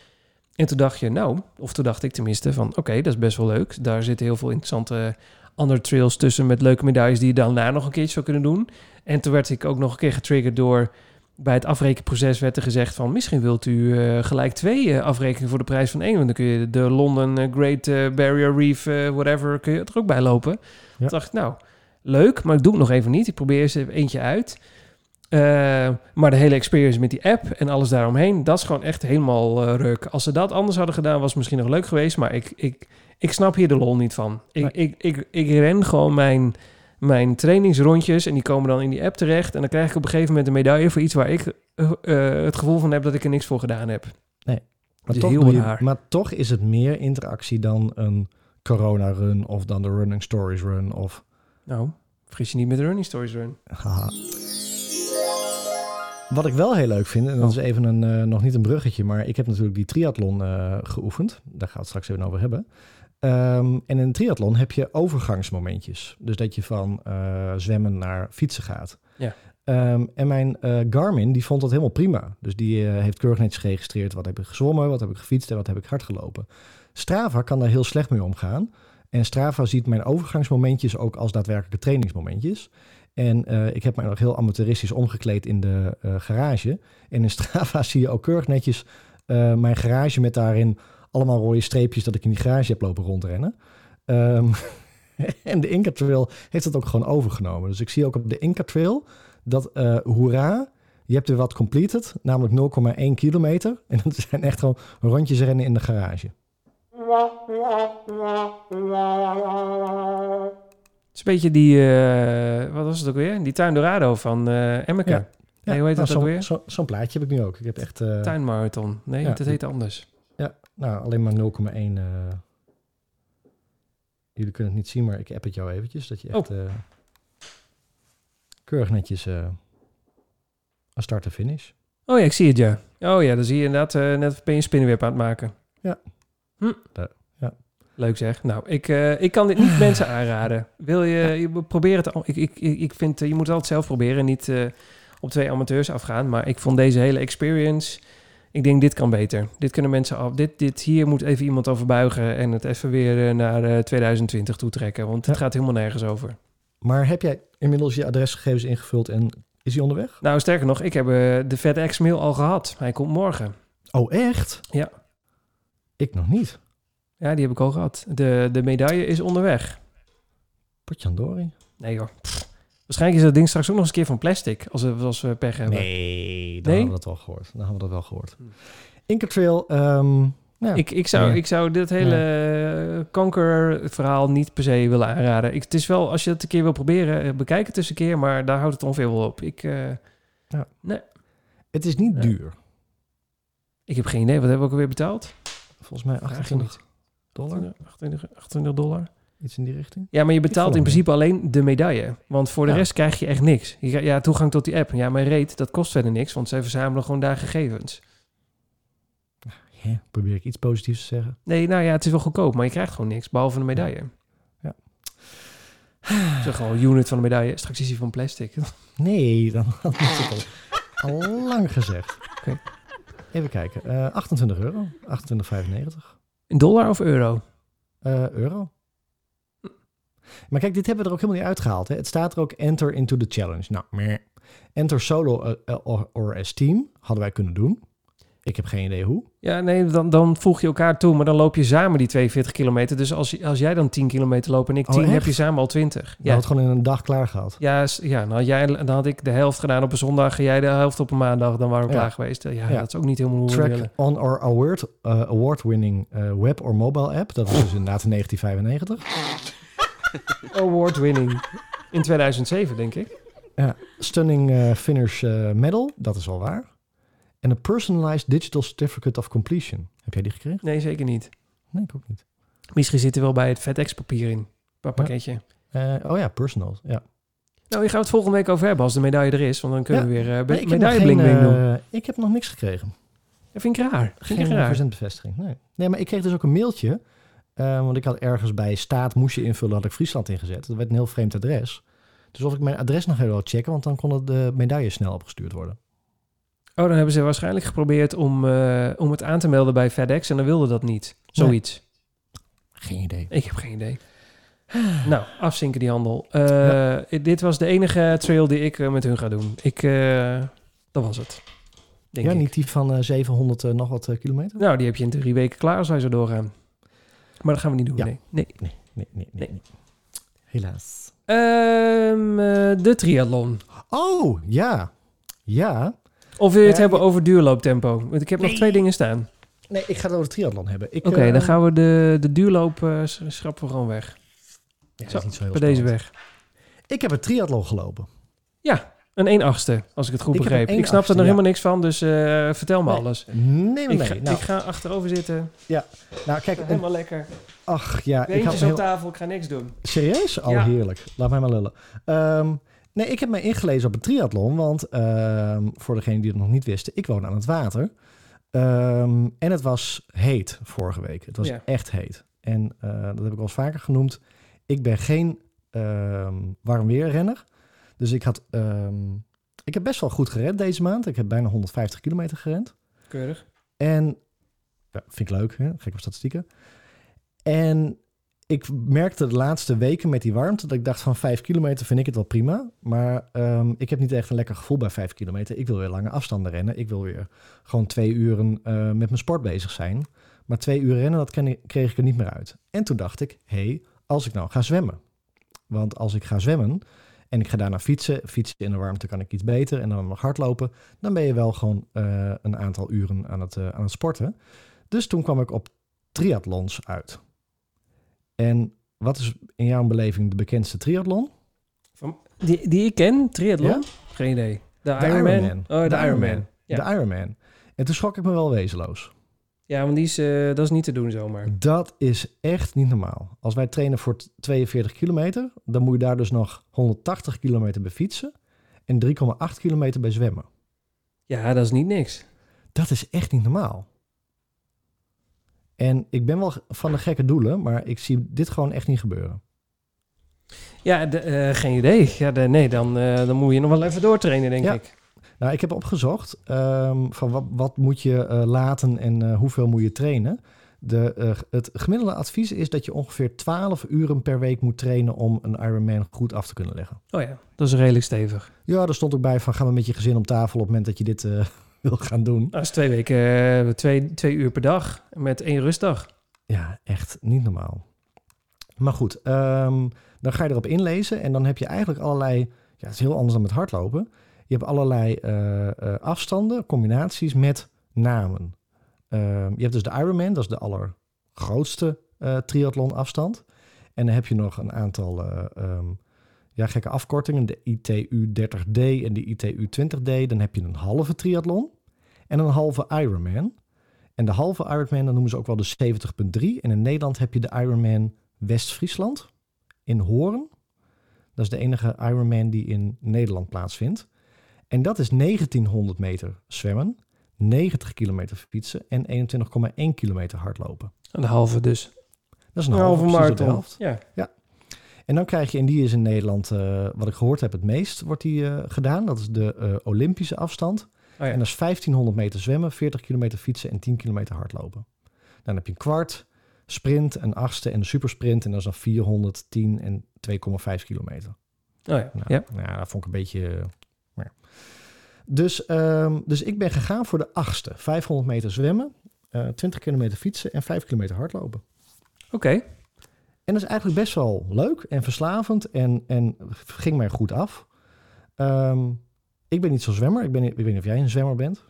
A: En toen dacht je, nou, of toen dacht ik tenminste van, oké, dat is best wel leuk. Daar zitten heel veel interessante andere trails tussen met leuke medailles die je daarna nog een keertje zou kunnen doen. En toen werd ik ook nog een keer getriggerd door, bij het afrekenproces werd er gezegd van, misschien wilt u eh, gelijk twee eh, afrekenen voor de prijs van één. Want dan kun je de London eh, Great Barrier Reef, whatever, kun je er ook bij lopen. Toen dacht ik, nou, leuk, maar ik doe het nog even niet. Ik probeer eens even eentje uit. Maar de hele experience met die app en alles daaromheen, dat is gewoon echt helemaal eh, ruk. Als ze dat anders hadden gedaan, was het misschien nog leuk geweest. Maar ik, ik, ik snap hier de lol niet van. Ik,
B: Nee.
A: ik, ik, ik ren gewoon mijn, mijn trainingsrondjes en die komen dan in die app terecht. En dan krijg ik op een gegeven moment een medaille voor iets waar ik eh, eh, het gevoel van heb dat ik er niks voor gedaan heb.
B: Maar
A: Dat is
B: toch,
A: heel
B: je- maar toch is het meer interactie dan een corona-run of dan de Running Stories run of...
A: Nou, vergis je niet met de Running Stories Run.
B: Haha. Wat ik wel heel leuk vind, en dat
A: Oh.
B: is even een, eh, nog niet een bruggetje, maar ik heb natuurlijk die triathlon geoefend. Daar gaan we het straks even over hebben. Ehm, en in een triathlon heb je overgangsmomentjes. Dus dat je van eh, zwemmen naar fietsen gaat.
A: Ja.
B: Ehm, en mijn eh, Garmin, die vond dat helemaal prima. Dus die eh, heeft keurig netjes geregistreerd. Wat heb ik gezwommen, wat heb ik gefietst en wat heb ik hard gelopen. Strava kan daar heel slecht mee omgaan. En Strava ziet mijn overgangsmomentjes ook als daadwerkelijke trainingsmomentjes. En ik heb mij nog heel amateuristisch omgekleed in de garage. En in [laughs] Strava zie je ook keurig netjes mijn garage met daarin allemaal rode streepjes dat ik in die garage heb lopen rondrennen. Ehm, [laughs] en de Inca Trail heeft het ook gewoon overgenomen. Dus ik zie ook op de Inca Trail dat, eh hoera, je hebt er wat completed, namelijk 0,1 kilometer. [laughs] En dat zijn echt gewoon rondjes rennen in de garage.
A: Het is een beetje die, eh, wat was het ook weer? Die Tuin Dorado van eh Emmeke.
B: Ja.
A: Nee, hoe heet dat
B: nou,
A: ook
B: zo'n-
A: weer?
B: zo- Zo'n plaatje heb ik nu ook. Ik heb echt... eh,
A: Tuinmarathon. Nee,
B: Ja.
A: dat heet anders.
B: Ja, nou, alleen maar 0,1. eh Jullie kunnen het niet zien, maar ik app het jou eventjes. Dat je echt
A: Oh.
B: eh, keurig netjes eh een start en finish.
A: Oh ja, ik zie het ja. Oh ja, dan zie je inderdaad, net ben je een spinnenweb aan het maken.
B: Ja.
A: Hm.
B: Ja, ja.
A: Leuk zeg. Nou, ik, ik kan dit niet [sighs] mensen aanraden. Wil je, je probeer het. al- Ik, ik, ik ik vind, je moet het altijd zelf proberen en niet op twee amateurs afgaan. Maar ik vond deze hele experience, ik denk dit kan beter. Dit kunnen mensen af. Dit, dit hier moet even iemand over buigen en het even weer eh, naar eh, 2020 toe trekken. Want het
B: Ja.
A: gaat helemaal nergens over.
B: Maar heb jij inmiddels je adresgegevens ingevuld en is hij onderweg?
A: Nou, sterker nog, ik heb eh, de FedEx mail al gehad. Hij komt morgen.
B: Oh, echt?
A: Ja.
B: Ik nog niet.
A: Ja, die heb ik al gehad. De, de medaille is onderweg.
B: Potjandori?
A: Nee hoor. Pff. Waarschijnlijk is dat ding straks ook nog eens een keer van plastic. Als we, als we pech hebben.
B: Nee, dan
A: Nee?
B: hebben we dat wel gehoord. Dan hebben we dat wel gehoord.
A: Hm.
B: Inca Trail, ehm, ja.
A: Ik, ik, zou,
B: Ja.
A: ik zou dit hele kankerverhaal niet per se willen aanraden. Ik, het is wel, als je het een keer wil proberen, eh, bekijk het eens een keer. Maar daar houdt het ongeveer wel op. Ik, eh,
B: het is niet
A: Ja.
B: duur.
A: ik heb geen idee. Wat hebben we ook alweer betaald?
B: Volgens mij
A: Vraag je
B: 28 dollar,
A: 28, 28, 28 dollar.
B: Iets in die richting.
A: Ja, maar je betaalt in principe alleen de medaille. Want voor de
B: Ja.
A: rest krijg je echt niks. Je, krijgt- ja, toegang tot die app. Ja, mijn reet, dat kost verder niks. Want zij verzamelen gewoon daar gegevens.
B: Ja, probeer ik iets positiefs te zeggen.
A: Nee, nou ja, het is wel goedkoop, maar je krijgt gewoon niks, behalve een medaille.
B: Ja.
A: Zeg gewoon unit van de medaille, straks is hij van plastic. [laughs]
B: Nee, dan [laughs] had ik het al, al lang gezegd.
A: Oké.
B: Even kijken. eh 28 euro. 28,95
A: In dollar of euro?
B: eh, euro. Maar kijk, dit hebben we er ook helemaal niet uitgehaald. Hè? Het staat er ook enter into the challenge. Nou, meh. enter solo eh, eh, or, or as team hadden wij kunnen doen. Ik heb geen idee hoe.
A: Ja, nee, dan, dan voeg je elkaar toe, maar dan loop je samen die 42 kilometer. Dus als, als jij dan 10 kilometer loopt en ik
B: Oh,
A: 10, heb je samen al 20.
B: Je
A: Ja,
B: had het gewoon in een dag klaar gehad.
A: ja, ja dan, had jij, dan had ik de helft gedaan op een zondag en jij de helft op een maandag. Dan waren we
B: Ja.
A: klaar geweest. Ja,
B: Ja.
A: dat is ook niet helemaal hoe we
B: Track
A: willen.
B: on our award, uh, award-winning uh, web or mobile app. Dat was dus inderdaad in 1995.
A: Award winning. In 2007, denk ik.
B: Stunning uh, finish uh, medal, dat is al waar. En een personalized digital certificate of completion. Heb jij die gekregen?
A: Nee, zeker niet.
B: Nee, ik ook niet.
A: Misschien zit er wel bij het FedEx-papier in. Per pakketje.
B: Uh, oh ja, personal. Ja.
A: Nou, hier gaan we het volgende week over hebben als de medaille er is. Want dan kunnen
B: Ja.
A: we weer uh,
B: Nee, ik, heb nog
A: medaille
B: geen,
A: bling bling doen.
B: ik heb nog niks gekregen.
A: Dat vind ik raar. Vind ik
B: Geen
A: raar.
B: verzendbevestiging. Nee. nee, maar ik kreeg dus ook een mailtje. Uh, want ik had ergens bij staat moest je invullen, had ik Friesland ingezet. Dat werd een heel vreemd adres. Dus of ik mijn adres nog even wil checken, want dan kon de medaille snel opgestuurd worden.
A: Oh, dan hebben ze waarschijnlijk geprobeerd om, uh, om het aan te melden bij FedEx en dan wilde dat niet. Zoiets.
B: Geen idee.
A: Ik heb geen idee. [sighs] nou, afzinken die handel. Uh, ja. Dit was de enige trail die ik uh, met hun ga doen. Ik, uh, dat was het. Denk
B: ja,
A: ik.
B: niet die van uh, 700 nog wat kilometer?
A: Nou, die heb je in drie weken klaar als wij zo doorgaan. Maar dat gaan we niet doen.
B: Ja.
A: Nee. Nee.
B: Nee, nee, nee, nee, nee. Helaas.
A: Um, de triathlon.
B: Oh, ja. Ja.
A: Of wil je het
B: Ja,
A: hebben
B: ik-
A: over duurlooptempo? Want ik heb nog twee dingen staan.
B: Nee, ik ga het over de triathlon hebben.
A: Oké,
B: Oké,
A: dan gaan we de, de duurloop uh, schrappen we gewoon weg.
B: Ja,
A: Zo,
B: is niet zo heel
A: Bij deze weg.
B: Ik heb een triathlon gelopen.
A: Ja, een 1 achtste, als ik het goed
B: Ik
A: begreep. Ik snap er
B: 1/8ste,
A: nog
B: ja.
A: helemaal niks van, dus eh, vertel me
B: Nee.
A: alles.
B: Nee, nee,
A: Ik
B: nee.
A: ga,
B: nou,
A: ik ga achterover zitten.
B: nou, kijk. een-
A: Helemaal lekker.
B: ach, ja. Ik had
A: op
B: heel,
A: tafel, ik ga niks doen.
B: Serieus? Oh,
A: Ja.
B: heerlijk. Laat mij maar lullen. Ehm, nee, ik heb mij ingelezen op een triathlon, want ehm, voor degenen die het nog niet wisten, ik woon aan het water. Ehm, en het was heet vorige week. Het was
A: Ja.
B: echt heet. En eh, dat heb ik al eens vaker genoemd. Ik ben geen warm weerrenner. Dus ik had... ehm, ik heb best wel goed gerend deze maand. Ik heb bijna 150 kilometer gerend.
A: Keurig.
B: En ja, vind ik leuk, hè? gekke statistieken. En ik merkte de laatste weken met die warmte dat ik dacht van 5 kilometer vind ik het wel prima. Maar ehm, ik heb niet echt een lekker gevoel bij 5 kilometer. Ik wil weer lange afstanden rennen. Ik wil weer gewoon twee uren eh, met mijn sport bezig zijn. Maar twee uur rennen, dat kreeg ik er niet meer uit. En toen dacht ik, hé, hey, als ik nou ga zwemmen. Want als ik ga zwemmen en ik ga daarna fietsen, fietsen in de warmte kan ik iets beter en dan nog hardlopen, dan ben je wel gewoon eh, een aantal uren aan het, eh, aan het sporten. Dus toen kwam ik op triathlons uit. En wat is in jouw beleving de bekendste triathlon?
A: Die, die ik ken, triathlon?
B: Ja?
A: Geen idee. De,
B: De
A: Ironman?
B: Ironman.
A: Oh, de,
B: De
A: Ironman.
B: Ironman.
A: Ja.
B: De Ironman. En toen schrok ik me wel wezenloos.
A: Ja, want die is, eh, dat is niet te doen zomaar.
B: Dat is echt niet normaal. Als wij trainen voor t- 42 kilometer, dan moet je daar dus nog 180 kilometer bij fietsen en 3,8 kilometer bij zwemmen.
A: Ja, dat is niet niks.
B: Dat is echt niet normaal. En ik ben wel van de gekke doelen, maar ik zie dit gewoon echt niet gebeuren.
A: Ja, de, eh, geen idee. Ja, de, nee, dan, eh, dan moet je nog wel even doortrainen, denk
B: Ja.
A: ik.
B: Nou, ik heb opgezocht ehm, van wat, wat moet je eh, laten en eh, hoeveel moet je trainen. De, eh, het gemiddelde advies is dat je ongeveer 12 uren per week moet trainen om een Ironman goed af te kunnen leggen.
A: Oh ja, dat is redelijk stevig.
B: Ja, er stond ook bij van ga maar met je gezin om tafel op het moment dat je dit [laughs] wil gaan doen.
A: Dat is twee weken, twee, twee uur per dag met één rustdag.
B: Ja, echt niet normaal. Maar goed, ehm, dan ga je erop inlezen en dan heb je eigenlijk allerlei... Ja, het is heel anders dan met hardlopen. Je hebt allerlei eh, eh, afstanden, combinaties met namen. Ehm, je hebt dus de Ironman, dat is de allergrootste eh triathlon afstand. En dan heb je nog een aantal eh, ehm, ja, gekke afkortingen. De ITU 30D en de ITU 20D. Dan heb je een halve triathlon en een halve Ironman. En de halve Ironman, dan noemen ze ook wel de 70.3. En in Nederland heb je de Ironman West-Friesland in Hoorn. Dat is de enige Ironman die in Nederland plaatsvindt. En dat is 1900 meter zwemmen, 90 kilometer fietsen en 21,1 kilometer hardlopen.
A: Een halve dus.
B: Dat is een
A: Een
B: halve,
A: halve marathon.
B: helft.
A: Ja.
B: En dan krijg je, en die is in Nederland, eh, wat ik gehoord heb, het meest wordt die eh, gedaan. Dat is de eh, Olympische afstand.
A: Oh ja.
B: En dat is 1500 meter zwemmen, 40 kilometer fietsen en 10 kilometer hardlopen. Dan heb je een kwart, sprint, een achtste en een supersprint. En dat is dan 410 en 2,5 kilometer.
A: Oh ja.
B: Nou,
A: ja.
B: nou ja, dat vond ik een beetje... eh. Dus, ehm, dus ik ben gegaan voor de achtste. 500 meter zwemmen, eh 20 kilometer fietsen en 5 kilometer hardlopen.
A: Oké.
B: En dat is eigenlijk best wel leuk en verslavend en, en ging mij goed af. Ehm, ik ben niet zo'n zwemmer. Ik, ben, ik weet niet of jij een zwemmer bent.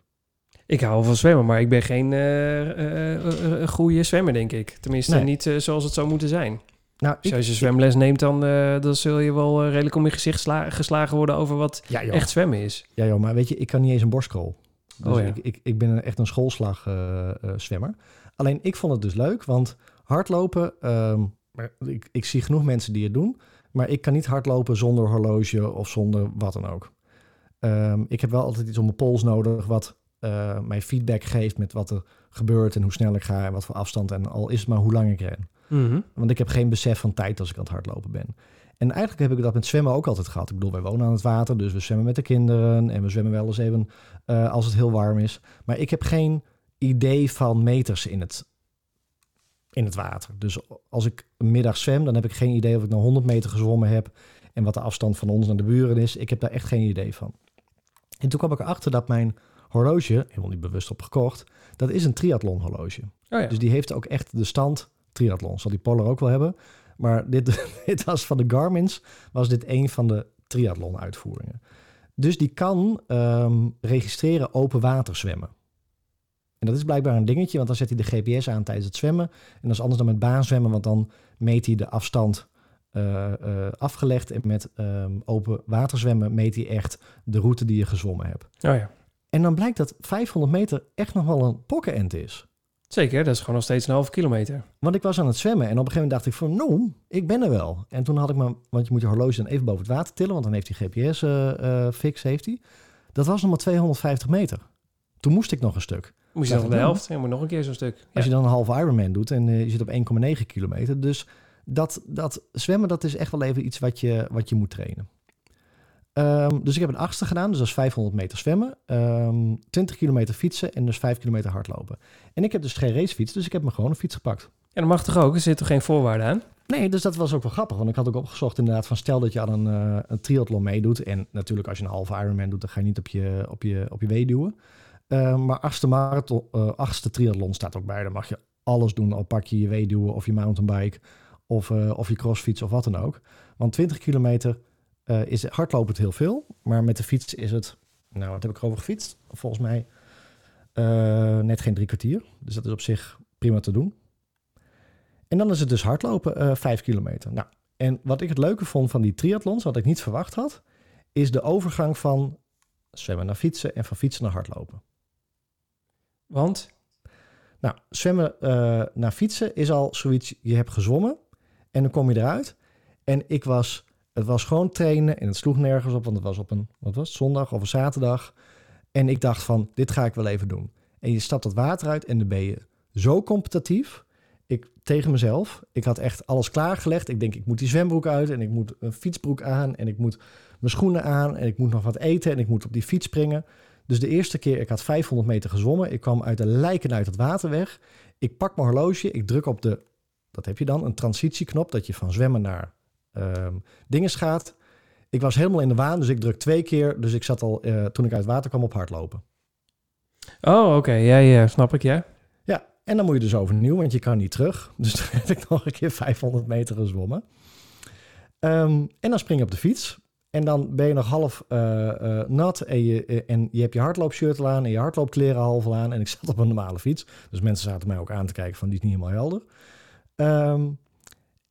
A: Ik hou van zwemmen, maar ik ben geen eh, eh, eh, eh, goede zwemmer, denk ik. Tenminste,
B: Nee.
A: niet eh, zoals het zou moeten zijn.
B: Nou,
A: Dus als je zwemles neemt, dan, eh, dan zul je wel eh, redelijk om je gezicht sla- geslagen worden over wat
B: ja,
A: echt zwemmen is.
B: Ja, joh, maar weet je, ik kan niet eens een borstkrol. Dus
A: Oh ja.
B: ik, ik, ik ben echt een schoolslag eh, zwemmer. Alleen ik vond het dus leuk, want hardlopen, ehm, ik, ik zie genoeg mensen die het doen, maar ik kan niet hardlopen zonder horloge of zonder wat dan ook. Ehm, ik heb wel altijd iets om mijn pols nodig wat mij feedback geeft met wat er gebeurt en hoe snel ik ga en wat voor afstand en al is het maar hoe lang ik ren.
A: Mhm.
B: Want ik heb geen besef van tijd als ik aan het hardlopen ben. En eigenlijk heb ik dat met zwemmen ook altijd gehad. Ik bedoel, wij wonen aan het water, dus we zwemmen met de kinderen. En we zwemmen wel eens even eh, als het heel warm is. Maar ik heb geen idee van meters in het, in het water. Dus als ik een middag zwem, dan heb ik geen idee of ik nou 100 meter gezwommen heb. En wat de afstand van ons naar de buren is. Ik heb daar echt geen idee van. En toen kwam ik erachter dat mijn horloge, helemaal niet bewust op gekocht, dat is een triathlon horloge.
A: Oh ja.
B: Dus die heeft ook echt de stand triathlon. Zal die Polar ook wel hebben. Maar dit, [laughs] dit was van de Garmin's, was dit een van de triathlon uitvoeringen. Dus die kan ehm, registreren open water zwemmen. En dat is blijkbaar een dingetje, want dan zet hij de GPS aan tijdens het zwemmen. En dat is anders dan met baanzwemmen, want dan meet hij de afstand eh, eh, afgelegd. En met ehm, open water zwemmen meet hij echt de route die je gezwommen hebt.
A: Oh ja.
B: En dan blijkt dat 500 meter echt nog wel een pokkenend is.
A: Zeker, dat is gewoon nog steeds een halve kilometer.
B: Want ik was aan het zwemmen en op een gegeven moment dacht ik van, nou, ik ben er wel. En toen had ik me, want je moet je horloge dan even boven het water tillen, want dan heeft hij GPS-fix, heeft hij. Dat was nog maar 250 meter. Toen moest ik nog een stuk.
A: Moest je nog de helft? Je moet nog een keer zo'n stuk.
B: Als
A: Ja.
B: je dan een halve Ironman doet en eh, je zit op 1,9 kilometer. Dus dat, dat zwemmen, dat is echt wel even iets wat je, wat je moet trainen. Ehm, dus ik heb een achtste gedaan, dus dat is 500 meter zwemmen, ehm 20 kilometer fietsen en dus 5 kilometer hardlopen. En ik heb dus geen racefiets, dus ik heb me gewoon een fiets gepakt.
A: Ja, dat mag toch ook? Er zit toch geen voorwaarde aan?
B: Nee, dus dat was ook wel grappig. Want ik had ook opgezocht inderdaad van stel dat je aan een, eh, een triathlon meedoet. En natuurlijk als je een halve Ironman doet, dan ga je niet op je, op je, op je wee duwen. Eh, maar achtste, marathon, eh, achtste triathlon staat ook bij. Dan mag je alles doen. Al pak je je weeduwen of je mountainbike of, eh, of je crossfiets of wat dan ook. Want 20 kilometer eh, is hardlopen het heel veel. Maar met de fiets is het, nou wat heb ik erover gefietst? Volgens mij eh, net geen drie kwartier. Dus dat is op zich prima te doen. En dan is het dus hardlopen, eh 5 kilometer. Nou, en wat ik het leuke vond van die triathlons, wat ik niet verwacht had, is de overgang van zwemmen naar fietsen en van fietsen naar hardlopen.
A: Want?
B: Nou, zwemmen naar fietsen is al zoiets, je hebt gezwommen en dan kom je eruit. En ik was, het was gewoon trainen en het sloeg nergens op, want het was op een, wat was zondag of een zaterdag. En ik dacht van, dit ga ik wel even doen. En je stapt het water uit en dan ben je zo competitief. Ik tegen mezelf, ik had echt alles klaargelegd. Ik denk, ik moet die zwembroek uit en ik moet een fietsbroek aan en ik moet mijn schoenen aan en ik moet nog wat eten en ik moet op die fiets springen. Dus de eerste keer, ik had 500 meter gezwommen. Ik kwam uit de lijken uit het water weg. Ik pak mijn horloge, ik druk op de, dat heb je dan, een transitieknop, dat je van zwemmen naar ehm dingen gaat. Ik was helemaal in de waan, dus ik druk twee keer. Dus ik zat al, eh, toen ik uit water kwam, op hardlopen.
A: Oh, oké. Ja, ja, snap ik, ja.
B: Ja, en dan moet je dus overnieuw, want je kan niet terug. [laughs] Dus toen heb ik nog een keer 500 meter gezwommen. Ehm, en dan spring je op de fiets. En dan ben je nog half eh, eh, nat en je, en je hebt je hardloopshirt al aan en je hardloopkleren half al aan. En ik zat op een normale fiets. Dus mensen zaten mij ook aan te kijken van die is niet helemaal helder. Ehm,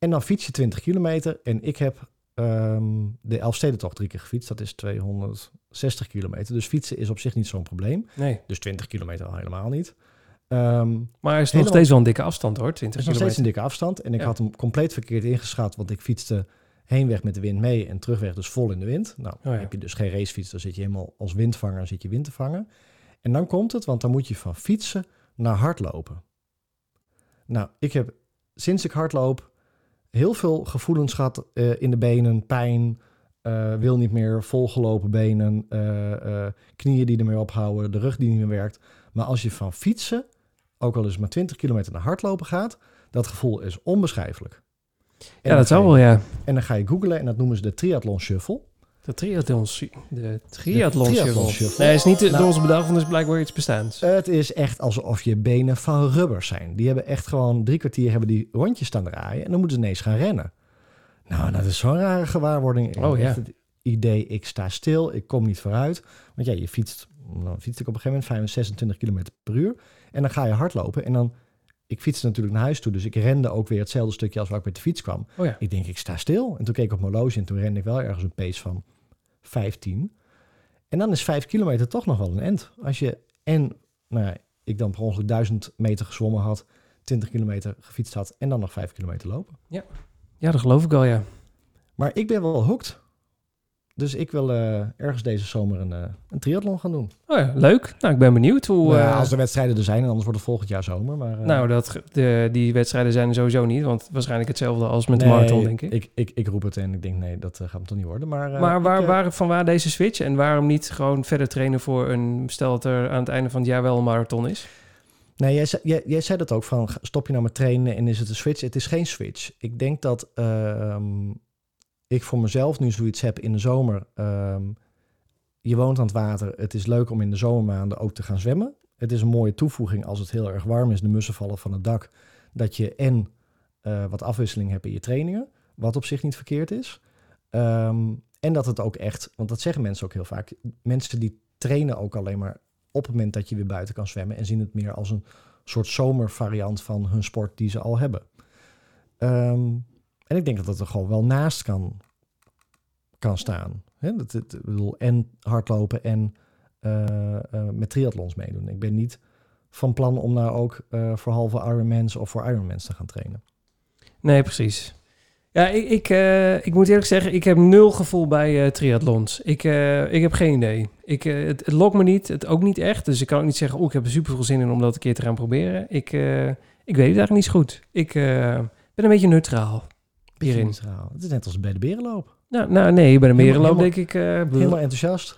B: en dan fiets je 20 kilometer. En ik heb ehm, de Elfstedentocht drie keer gefietst. Dat is 260 kilometer. Dus fietsen is op zich niet zo'n probleem.
A: Nee.
B: Dus 20 kilometer al helemaal niet. Ehm,
A: Maar er is nog
B: Helemaal-
A: steeds wel een dikke afstand, hoor. 20
B: het is nog steeds een dikke afstand. En ik
A: Ja.
B: had hem compleet verkeerd ingeschat, want ik fietste heenweg met de wind mee en terugweg dus vol in de wind. Nou,
A: Oh ja.
B: heb je dus geen racefiets, dan zit je helemaal als windvanger, zit je wind te vangen. En dan komt het, want dan moet je van fietsen naar hardlopen. Nou, ik heb sinds ik hardloop heel veel gevoelens gehad eh, in de benen, pijn, eh, wil niet meer, volgelopen benen, eh, knieën die ermee ophouden, de rug die niet meer werkt. Maar als je van fietsen, ook al is het maar 20 kilometer naar hardlopen gaat, dat gevoel is onbeschrijfelijk. En
A: Ja, dat zou wel, ja.
B: En dan ga je googlen en dat noemen ze de triathlon shuffle.
A: De triathlon, de shuffle. Nee, is niet door
B: Nou.
A: onze bedacht, want het is blijkbaar iets bestaans.
B: Het is echt alsof je benen van rubber zijn. Die hebben echt gewoon drie kwartier hebben die rondjes staan draaien. En dan moeten ze ineens gaan rennen. Nou, dat is zo'n rare gewaarwording.
A: Oh, ja.
B: Het idee, ik sta stil, ik kom niet vooruit. Want ja, je fietst, dan fiets ik op een gegeven moment 25, 26 km per uur. En dan ga je hardlopen. En dan, ik fietste natuurlijk naar huis toe. Dus ik rende ook weer hetzelfde stukje als waar ik met de fiets kwam.
A: Oh ja.
B: Ik denk, ik sta stil. En toen keek ik op mijn horloge en toen rende ik wel ergens een pace van 15. En dan is 5 kilometer toch nog wel een end. Als je en, nou ja, ik dan per ongeluk 1000 meter gezwommen had, 20 kilometer gefietst had en dan nog 5 kilometer lopen.
A: Ja, dat geloof ik wel, ja.
B: Maar ik ben wel hooked. Dus ik wil eh, ergens deze zomer een, eh, een triathlon gaan doen.
A: Oh ja, leuk. Nou, ik ben benieuwd hoe...
B: Nou ja,
A: eh,
B: als de wedstrijden er zijn, en anders wordt het volgend jaar zomer. Maar,
A: nou, dat, de, die wedstrijden zijn er sowieso niet, want waarschijnlijk hetzelfde als met de marathon, denk ik.
B: Ik, ik, ik roep het en ik denk, nee, dat gaat hem toch niet worden. Maar,
A: maar waar,
B: ik,
A: waar, van waar deze switch en waarom niet gewoon verder trainen voor een... Stel dat er aan het einde van het jaar wel een marathon is.
B: Nee, jij zei, jij, jij zei dat ook van stop je nou met trainen en is het een switch? Het is geen switch. Ik denk dat ehm, ik voor mezelf nu zoiets heb in de zomer. ehm, je woont aan het water. Het is leuk om in de zomermaanden ook te gaan zwemmen. Het is een mooie toevoeging als het heel erg warm is, de mussen vallen van het dak. Dat je en eh, wat afwisseling hebt in je trainingen, wat op zich niet verkeerd is. Ehm, en dat het ook echt, want dat zeggen mensen ook heel vaak. Mensen die trainen ook alleen maar op het moment dat je weer buiten kan zwemmen en zien het meer als een soort zomervariant van hun sport die ze al hebben. Ehm, en ik denk dat dat er gewoon wel naast kan, kan staan. Hè? Dat, ik bedoel, en hardlopen en eh, eh, met triathlons meedoen. Ik ben niet van plan om nou ook eh, voor halve Ironmans of voor Ironmans te gaan trainen.
A: Nee, precies. Ja, ik, ik, ik moet eerlijk zeggen, ik heb nul gevoel bij triathlons. Ik, ik heb geen idee. Ik, het, lokt me niet, het ook niet echt. Dus ik kan ook niet zeggen, oh, ik heb er super veel zin in om dat een keer te gaan proberen. Ik, ik weet het eigenlijk niet zo goed. Ik ben een beetje neutraal hierin.
B: Neutraal. Het is net als bij de berenloop.
A: Nou, nou nee, bij de
B: helemaal-
A: denk ik... eh,
B: Helemaal enthousiast.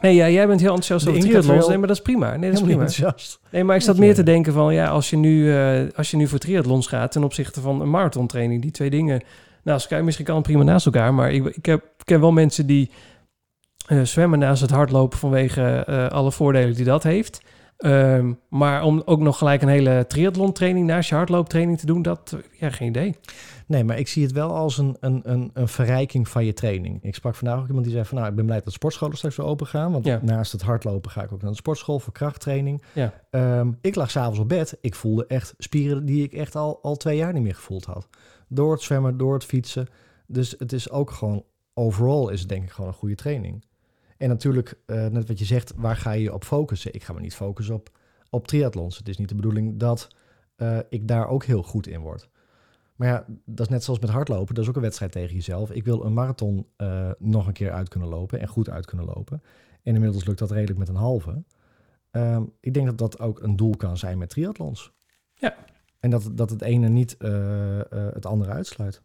A: nee, ja, jij bent heel enthousiast
B: De
A: over triathlons. Nee, maar dat is prima. Nee, dat is prima.
B: enthousiast.
A: Nee, maar ik zat meer te denken van... Ja, als je nu, eh, als je nu voor triathlons gaat... ten opzichte van een marathontraining... die twee dingen... Nou, Sky, misschien kan het prima naast elkaar... maar ik, ik, heb, ik ken wel mensen die eh, zwemmen naast het hardlopen... vanwege alle voordelen die dat heeft. Ehm, maar om ook nog gelijk een hele triathlon-training... naast je hardlooptraining te doen... dat, eh, ja, geen idee.
B: Nee, maar ik zie het wel als een, een, een, een verrijking van je training. Ik sprak vandaag ook iemand die zei van... nou, ik ben blij dat sportscholen straks weer open gaan. Want
A: Ja.
B: naast het hardlopen ga ik ook naar de sportschool voor krachttraining.
A: Ja.
B: Ehm, ik lag s'avonds op bed. Ik voelde echt spieren die ik echt al, al twee jaar niet meer gevoeld had. Door het zwemmen, door het fietsen. Dus het is ook gewoon... Overall is het denk ik gewoon een goede training. En natuurlijk, eh, net wat je zegt, waar ga je je op focussen? Ik ga me niet focussen op, op triathlons. Het is niet de bedoeling dat eh, ik daar ook heel goed in word. Maar ja, dat is net zoals met hardlopen. Dat is ook een wedstrijd tegen jezelf. Ik wil een marathon eh, nog een keer uit kunnen lopen en goed uit kunnen lopen. En inmiddels lukt dat redelijk met een halve. Ehm, ik denk dat dat ook een doel kan zijn met triathlons.
A: Ja.
B: En dat, dat het ene niet het andere uitsluit.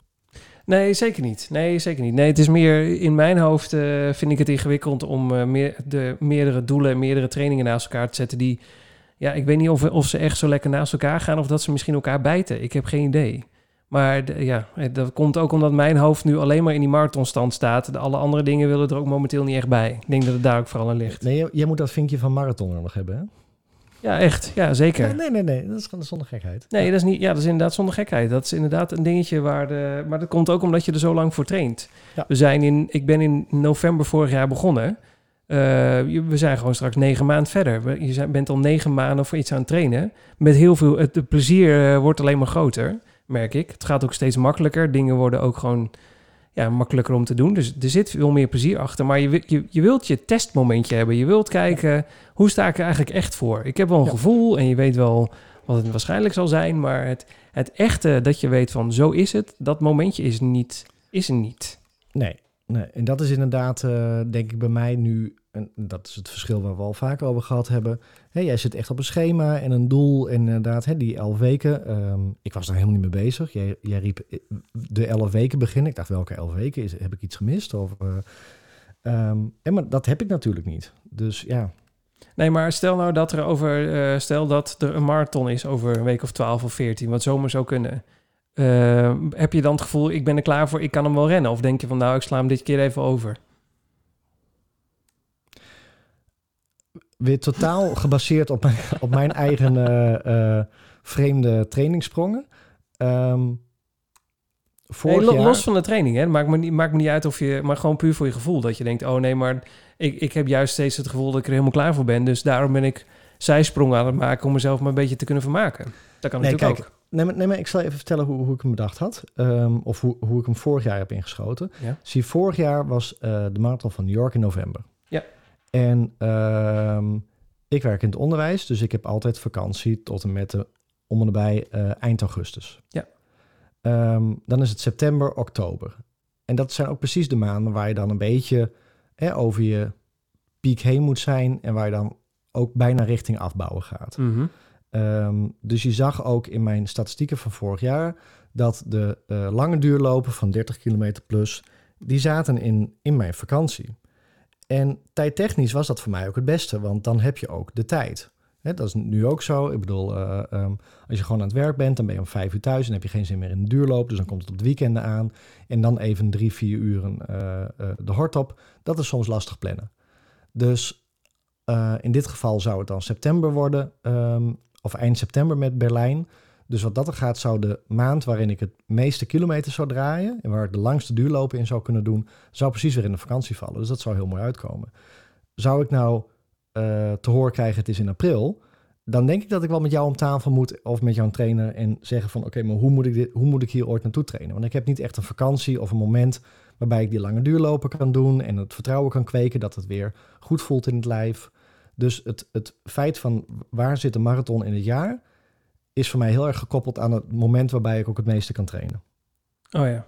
A: Nee, zeker niet. Nee, zeker niet. Nee, het is meer in mijn hoofd eh, vind ik het ingewikkeld om eh, meer, de meerdere doelen en meerdere trainingen naast elkaar te zetten die, ja, ik weet niet of, of ze echt zo lekker naast elkaar gaan of dat ze misschien elkaar bijten. Ik heb geen idee. Maar ja, eh, dat komt ook omdat mijn hoofd nu alleen maar in die marathonstand staat. De alle andere dingen willen er ook momenteel niet echt bij. Ik denk dat het daar ook vooral aan ligt.
B: Nee, jij, moet dat vinkje van marathoner nog hebben, hè?
A: Ja, echt. Ja, zeker.
B: Nee, nee, nee, nee. Dat is gewoon zonder gekheid.
A: Nee, dat is niet. Ja, dat is inderdaad zonder gekheid. Dat is inderdaad een dingetje waar de. Maar dat komt ook omdat je er zo lang voor traint.
B: Ja.
A: We zijn in. Ik ben in november vorig jaar begonnen. Eh, we zijn gewoon straks negen maanden verder. Je bent al negen maanden voor iets aan het trainen. Met heel veel. Het plezier eh, wordt alleen maar groter, merk ik. Het gaat ook steeds makkelijker. Dingen worden ook gewoon. Ja, makkelijker om te doen. Dus er zit veel meer plezier achter. Maar je, je, je wilt je testmomentje hebben. Je wilt kijken, hoe sta ik er eigenlijk echt voor? Ik heb wel een
B: Ja.
A: gevoel en je weet wel wat het waarschijnlijk zal zijn. Maar het, het echte dat je weet van zo is het, dat momentje is, niet, is er niet.
B: Nee, nee. En dat is inderdaad, eh, denk ik, bij mij nu... En dat is het verschil waar we al vaker over gehad hebben. Hé, jij zit echt op een schema en een doel. En inderdaad, hè, die elf weken. ehm, ik was daar helemaal niet mee bezig. Jij, jij riep eh, de elf weken beginnen. Ik dacht, welke elf weken? Is, heb ik iets gemist? Of, eh, ehm, en maar dat heb ik natuurlijk niet. Dus ja,
A: Nee, maar stel nou dat er over, eh, stel dat er een marathon is over een week of 12 of 14, wat zomaar zou kunnen. Eh, heb je dan het gevoel, ik ben er klaar voor, ik kan hem wel rennen? Of denk je van, nou, ik sla hem dit keer even over?
B: Weer totaal gebaseerd op mijn, op mijn eigen eh, eh, vreemde trainingssprongen. Vorig
A: Nee, lo-
B: jaar...
A: los van de training, hè. Maakt me, niet, maakt me niet uit of je... Maar gewoon puur voor je gevoel. Dat je denkt, oh nee, maar ik, ik heb juist steeds het gevoel dat ik er helemaal klaar voor ben. Dus daarom ben ik zijsprongen aan het maken om mezelf maar een beetje te kunnen vermaken. Dat kan
B: Nee,
A: natuurlijk
B: kijk,
A: ook.
B: Nee, maar, nee, maar ik zal even vertellen hoe, hoe ik hem bedacht had. Ehm, of hoe, hoe ik hem vorig jaar heb ingeschoten.
A: Ja.
B: Zie, vorig jaar was eh, de marathon van New York in november.
A: Ja.
B: En ehm, ik werk in het onderwijs, dus ik heb altijd vakantie tot en met de, om en nabij eh, eind augustus.
A: Ja.
B: Ehm, dan is het september, oktober. En dat zijn ook precies de maanden waar je dan een beetje hè, over je piek heen moet zijn en waar je dan ook bijna richting afbouwen gaat.
A: Mhm.
B: Ehm, dus je zag ook in mijn statistieken van vorig jaar dat de eh, lange duurlopen van 30 kilometer plus, die zaten in, in mijn vakantie. En tijdtechnisch was dat voor mij ook het beste, want dan heb je ook de tijd. Dat is nu ook zo. Ik bedoel, eh, ehm, als je gewoon aan het werk bent, dan ben je om vijf uur thuis en heb je geen zin meer in de duurloop. Dus dan komt het op de weekenden aan. En dan even drie, vier uren eh, eh, de hort op. Dat is soms lastig plannen. Dus in dit geval zou het dan september worden, ehm, of eind september met Berlijn. Dus wat dat er gaat, zou de maand waarin ik het meeste kilometers zou draaien... en waar ik de langste duurlopen in zou kunnen doen... zou precies weer in de vakantie vallen. Dus dat zou heel mooi uitkomen. Zou ik nou eh, te horen krijgen, het is in april... dan denk ik dat ik wel met jou om tafel moet... of met jouw trainer en zeggen van... oké, maar hoe moet, ik dit, hoe moet ik hier ooit naartoe trainen? Want ik heb niet echt een vakantie of een moment... waarbij ik die lange duurlopen kan doen... en het vertrouwen kan kweken dat het weer goed voelt in het lijf... Dus het, het feit van waar zit de marathon in het jaar, is voor mij heel erg gekoppeld aan het moment waarbij ik ook het meeste kan trainen.
A: Oh ja.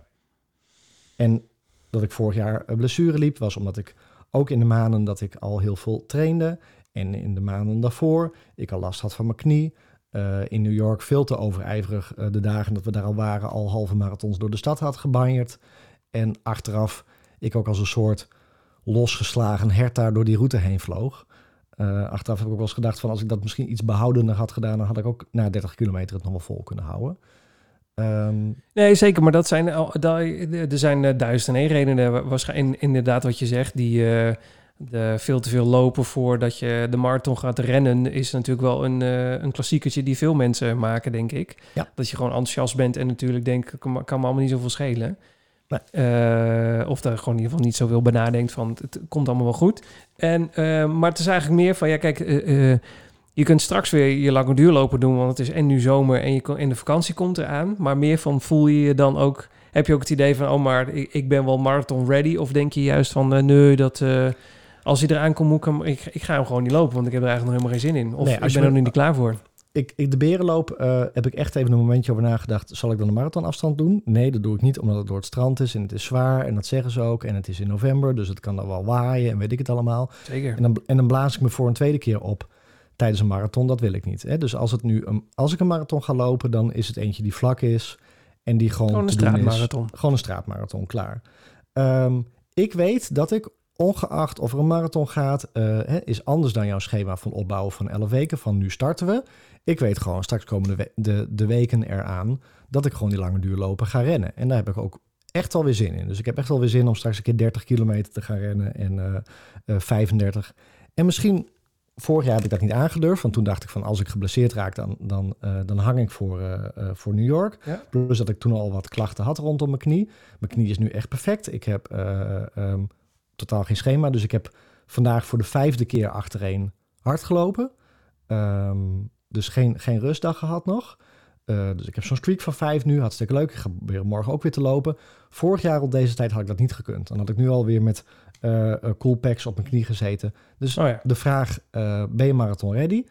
B: En dat ik vorig jaar een blessure liep, was omdat ik ook in de maanden dat ik al heel veel trainde en in de maanden daarvoor ik al last had van mijn knie. Eh, in New York veel te overijverig eh, de dagen dat we daar al waren, al halve marathons door de stad had gebanjerd. En achteraf ik ook als een soort losgeslagen hert daar door die route heen vloog. Eh, achteraf heb ik ook wel eens gedacht van als ik dat misschien iets behoudender had gedaan, dan had ik ook na 30 kilometer het nog wel vol kunnen houden. Ehm,
A: Nee, zeker. Maar dat zijn, er zijn eh, duizend en één redenen. Waarschijnlijk inderdaad wat je zegt. Die eh, de veel te veel lopen voordat je de marathon gaat rennen... is natuurlijk wel een, eh, een klassiekertje die veel mensen maken, denk ik.
B: Ja.
A: Dat je gewoon enthousiast bent en natuurlijk denkt... kan me allemaal niet zoveel schelen.
B: Nee.
A: Eh, of daar gewoon in ieder geval niet zoveel bij nadenkt van... het, komt allemaal wel goed. En, eh, maar het is eigenlijk meer van... ja, kijk... eh, je kunt straks weer je lange duurlopen doen, want het is en nu zomer en, je, kon- en de vakantie komt eraan. Maar meer van voel je je dan ook, heb je ook het idee van, oh maar ik, ik ben wel marathon ready? Of denk je juist van, nee, dat als hij eraan komt, moet ik, hem, ik, ik ga hem gewoon niet lopen, want ik heb er eigenlijk nog helemaal geen zin in. Of
B: Nee,
A: ik
B: als je
A: ben er nu niet klaar voor.
B: Ik, ik, de berenloop eh, heb ik echt even een momentje over nagedacht. Zal ik dan een marathonafstand doen? Nee, dat doe ik niet, omdat het door het strand is en het is zwaar. En dat zeggen ze ook. En het is in november, dus het kan dan wel waaien en weet ik het allemaal.
A: Zeker.
B: En dan, en dan blaas ik me voor een tweede keer op tijdens een marathon. Dat wil ik niet. Hè? Dus als, het nu een, als ik een marathon ga lopen, dan is het eentje die vlak is. En die gewoon,
A: Gewoon een
B: is.
A: straatmarathon.
B: Gewoon een straatmarathon, klaar. Ehm, ik weet dat ik, ongeacht of er een marathon gaat, eh, is anders dan jouw schema van opbouwen van 11 weken. Van nu starten we. Ik weet gewoon straks komen de, we- de, de weken eraan dat ik gewoon die lange duurlopen ga rennen. En daar heb ik ook echt wel weer zin in. Dus ik heb echt wel weer zin om straks een keer 30 kilometer te gaan rennen en eh, eh, 35. En misschien, vorig jaar heb ik dat niet aangedurfd, want toen dacht ik van als ik geblesseerd raak, dan, dan, eh, dan hang ik voor, eh, eh, voor New York.
A: Ja.
B: Plus dat ik toen al wat klachten had rondom mijn knie. Mijn knie is nu echt perfect. Ik heb eh, ehm, totaal geen schema, dus ik heb vandaag voor de vijfde keer achtereen hard gelopen. Ehm, dus geen, geen rustdag gehad nog. Eh, dus ik heb zo'n streak van vijf nu, hartstikke leuk. Ik ga proberen morgen ook weer te lopen. Vorig jaar op deze tijd had ik dat niet gekund. Dan had ik nu alweer met eh, cool packs op mijn knie gezeten. Dus
A: Oh ja.
B: de vraag, eh, ben je marathon ready?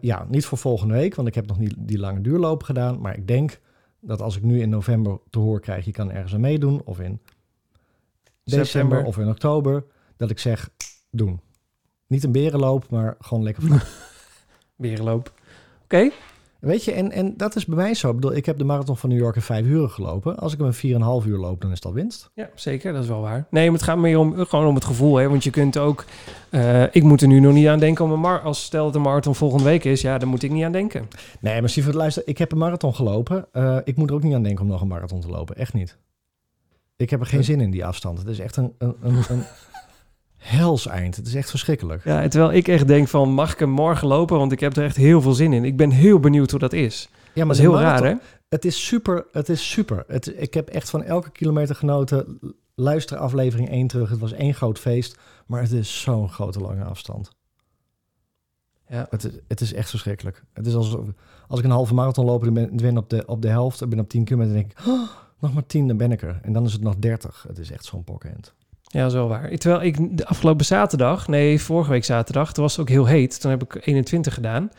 B: Ja, niet voor volgende week, want ik heb nog niet die lange duurlopen gedaan. Maar ik denk dat als ik nu in november te horen krijg, je kan ergens aan meedoen. Of in december
A: September.
B: of in oktober. Dat ik zeg, doen. Niet een berenloop, maar gewoon lekker vlak. [laughs]
A: Berenloop. Oké.
B: Weet je, en, en dat is bij mij zo. Ik bedoel, ik heb de marathon van New York in vijf uur gelopen. Als ik hem in 4,5 uur loop, dan is dat winst.
A: Ja, zeker. Dat is wel waar. Nee, maar het gaat meer om, gewoon om het gevoel. Hè? Want je kunt ook... eh, ik moet er nu nog niet aan denken om een mar... Als stel dat de marathon volgende week is, ja, dan moet ik niet aan denken.
B: Nee, maar Sievert, luister, ik heb een marathon gelopen. Eh, ik moet er ook niet aan denken om nog een marathon te lopen. Echt niet. Ik heb er geen zin in die afstand. Het is echt een, een, een, een [laughs] hels eind. Het is echt verschrikkelijk.
A: Ja, terwijl ik echt denk van, mag ik hem morgen lopen? Want ik heb er echt heel veel zin in. Ik ben heel benieuwd hoe dat is.
B: Ja,
A: Dat is
B: de
A: heel
B: marathon-
A: raar, hè?
B: Het is super. Het is super. Het, ik heb echt van elke kilometer genoten. Luister aflevering 1 terug. Het was één groot feest. Maar het is zo'n grote lange afstand.
A: Ja.
B: Het, is- het is echt verschrikkelijk. Het is alsof als ik een halve marathon loop en ben, ben op, de, op de helft. Ik ben op 10 kilometer. Dan denk ik, "Oh, nog maar 10, dan ben ik er. En dan is het nog 30. Het is echt zo'n pokhand.
A: Ja, wel waar. Terwijl ik de afgelopen zaterdag, nee, vorige week zaterdag, toen was het ook heel heet. Toen heb ik 21 gedaan.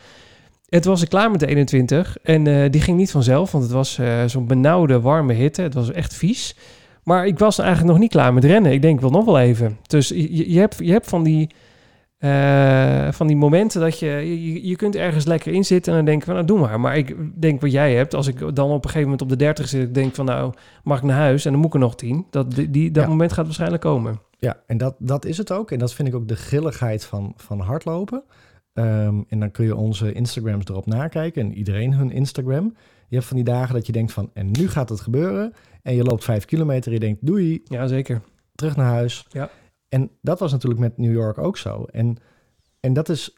A: Het was ik klaar met de 21 en eh, die ging niet vanzelf, want het was eh, zo'n benauwde, warme hitte. Het was echt vies. Maar ik was eigenlijk nog niet klaar met rennen. Ik denk, wil nog wel even. Dus je, je, hebt, je hebt van die, eh, van die momenten dat je, je... Je kunt ergens lekker in zitten en dan denk ik van, nou, doe maar. Maar ik denk wat jij hebt. Als ik dan op een gegeven moment op de 30 zit, ik denk van, nou, mag ik naar huis? En dan moet ik er nog 10. Dat, die, dat
B: Ja.
A: moment gaat waarschijnlijk komen.
B: Ja, en dat, dat is het ook. En dat vind ik ook de grilligheid van, van hardlopen. Ehm, en dan kun je onze Instagrams erop nakijken. En iedereen hun Instagram. Je hebt van die dagen dat je denkt van... en nu gaat het gebeuren. En je loopt vijf kilometer en je denkt... doei,
A: Ja, zeker.
B: terug naar huis.
A: Ja.
B: En dat was natuurlijk met New York ook zo. En, en dat is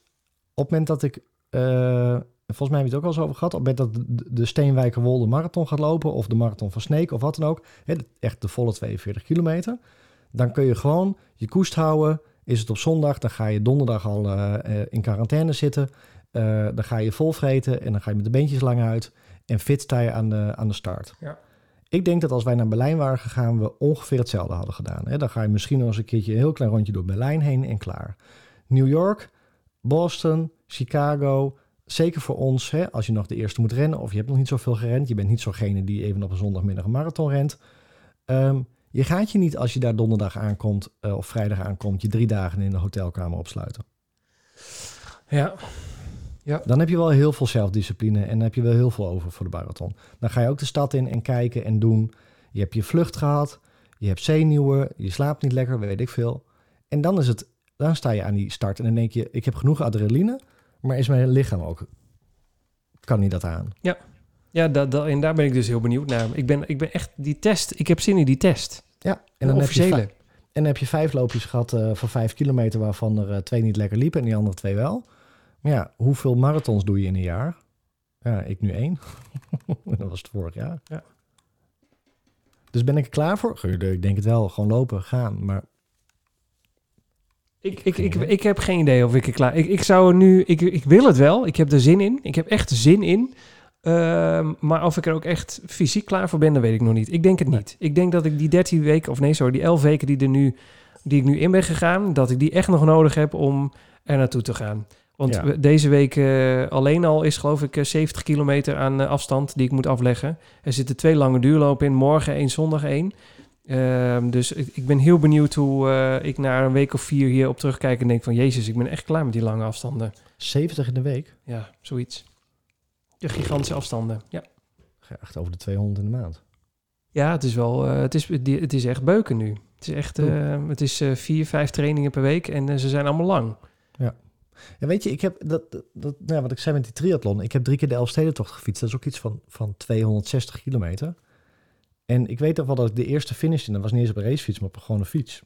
B: op het moment dat ik... eh, volgens mij heb je het ook al eens over gehad. Op het moment dat de- de Steenwijkerwolde marathon gaat lopen... of de marathon van Sneek of wat dan ook. Echt de volle 42 kilometer. Dan kun je gewoon je koest houden. Is het op zondag, dan ga je donderdag al eh, eh, in quarantaine zitten. Dan ga je vol vreten en dan ga je met de beentjes lang uit. En fit sta je aan de, aan de start.
A: Ja.
B: Ik denk dat als wij naar Berlijn waren gegaan, we ongeveer hetzelfde hadden gedaan. Dan ga je misschien nog eens een keertje een heel klein rondje door Berlijn heen en klaar. New York, Boston, Chicago. Zeker voor ons, als je nog de eerste moet rennen of je hebt nog niet zoveel gerend. Je bent niet zo'gene die even op een zondagmiddag een marathon rent. Ehm, je gaat je niet als je daar donderdag aankomt eh, of vrijdag aankomt, je drie dagen in de hotelkamer opsluiten.
A: Ja.
B: Dan heb je wel heel veel zelfdiscipline en dan heb je wel heel veel over voor de marathon. Dan ga je ook de stad in en kijken en doen. Je hebt je vlucht gehad, je hebt zenuwen, je slaapt niet lekker, weet ik veel. En dan is het, dan sta je aan die start en dan denk je, ik heb genoeg adrenaline, maar is mijn lichaam ook, kan niet dat aan?
A: Ja, dat, dat, en daar ben ik dus heel benieuwd naar. Ik ben, ik ben echt die test. Ik heb zin in die test.
B: Ja,
A: En
B: dan, heb je, en dan heb je vijf loopjes gehad eh, van vijf kilometer, waarvan er eh, twee niet lekker liepen en die andere twee wel. Maar ja, hoeveel marathons doe je in een jaar? Ja, ik nu één. [laughs] dat was het vorig jaar.
A: Ja.
B: Dus ben ik er klaar voor? Ik denk het wel. Gewoon lopen, gaan. Maar
A: Ik, ik, ik, ik heb geen idee of ik er klaar... Ik, ik zou er nu... Ik, ik wil het wel. Ik heb er zin in. Ik heb echt zin in. Ehm, maar of ik er ook echt fysiek klaar voor ben, dat weet ik nog niet. Ik denk het niet. Ik denk dat ik die 13 weken... Of nee, sorry, die 11 weken die, er nu, die ik nu in ben gegaan... dat ik die echt nog nodig heb om er naartoe te gaan. Want
B: Ja.
A: deze week eh, alleen al is geloof ik eh, 70 kilometer aan eh, afstand die ik moet afleggen. Er zitten twee lange duurlopen in. Morgen één, zondag één. Ehm, dus ik, ik ben heel benieuwd hoe eh, ik na een week of vier hier op terugkijk en denk van... Jezus, ik ben echt klaar met die lange afstanden.
B: 70 in de week?
A: Ja, zoiets. De gigantische afstanden. Ja,
B: Ga je echt over de 200 in de maand.
A: ja het is wel... eh, het, is, het is echt beuken nu. Het is echt... eh, het is eh, vier, vijf trainingen per week en eh, ze zijn allemaal lang.
B: Ja, weet je, ik heb dat, dat, dat- nou, ja, wat ik zei met die triathlon. Ik heb drie keer de Elfstedentocht gefietst. Dat is ook iets van, van 260 kilometer. En ik weet nog wel dat ik de eerste finish in, dat was niet eens op een racefiets, maar op een gewone fiets.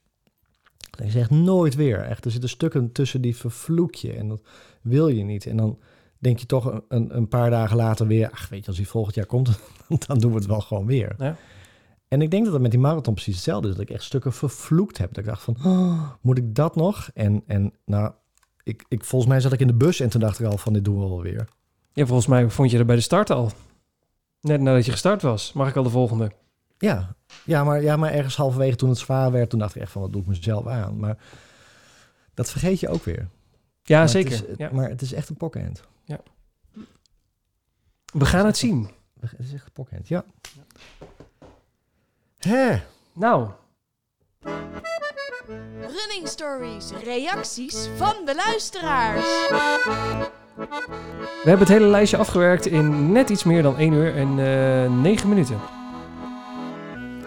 B: En ik zeg nooit weer. Echt, er zitten stukken tussen die vervloek je en dat wil je niet. En dan denk je toch een- een, paar dagen later weer, ach weet je, als hij volgend jaar komt, [laughs] dan doen we het wel gewoon weer.
A: Ja.
B: En ik denk dat het met die marathon precies hetzelfde is. Dat ik echt stukken vervloekt heb. Dat ik dacht van, oh, moet ik dat nog? En, en nou, ik, ik, volgens mij zat ik in de bus en toen dacht ik al van, dit doen we wel weer.
A: Ja, volgens mij vond je er bij de start al. Net nadat je gestart was. Mag ik al de volgende?
B: Ja, ja, maar, ja, maar ergens halverwege toen het zwaar werd, toen dacht ik echt van, wat doe ik mezelf aan? Maar dat vergeet je ook weer.
A: Ja,
B: Maar
A: zeker.
B: Het is,
A: ja.
B: Maar het is echt een pokhand.
A: We gaan het zien.
B: Het is echt een pokhand, ja. Hè?
A: Nou,
C: Running stories, reacties van de luisteraars.
A: we hebben het hele lijstje afgewerkt in net iets meer dan 1 uur en eh 9 minuten.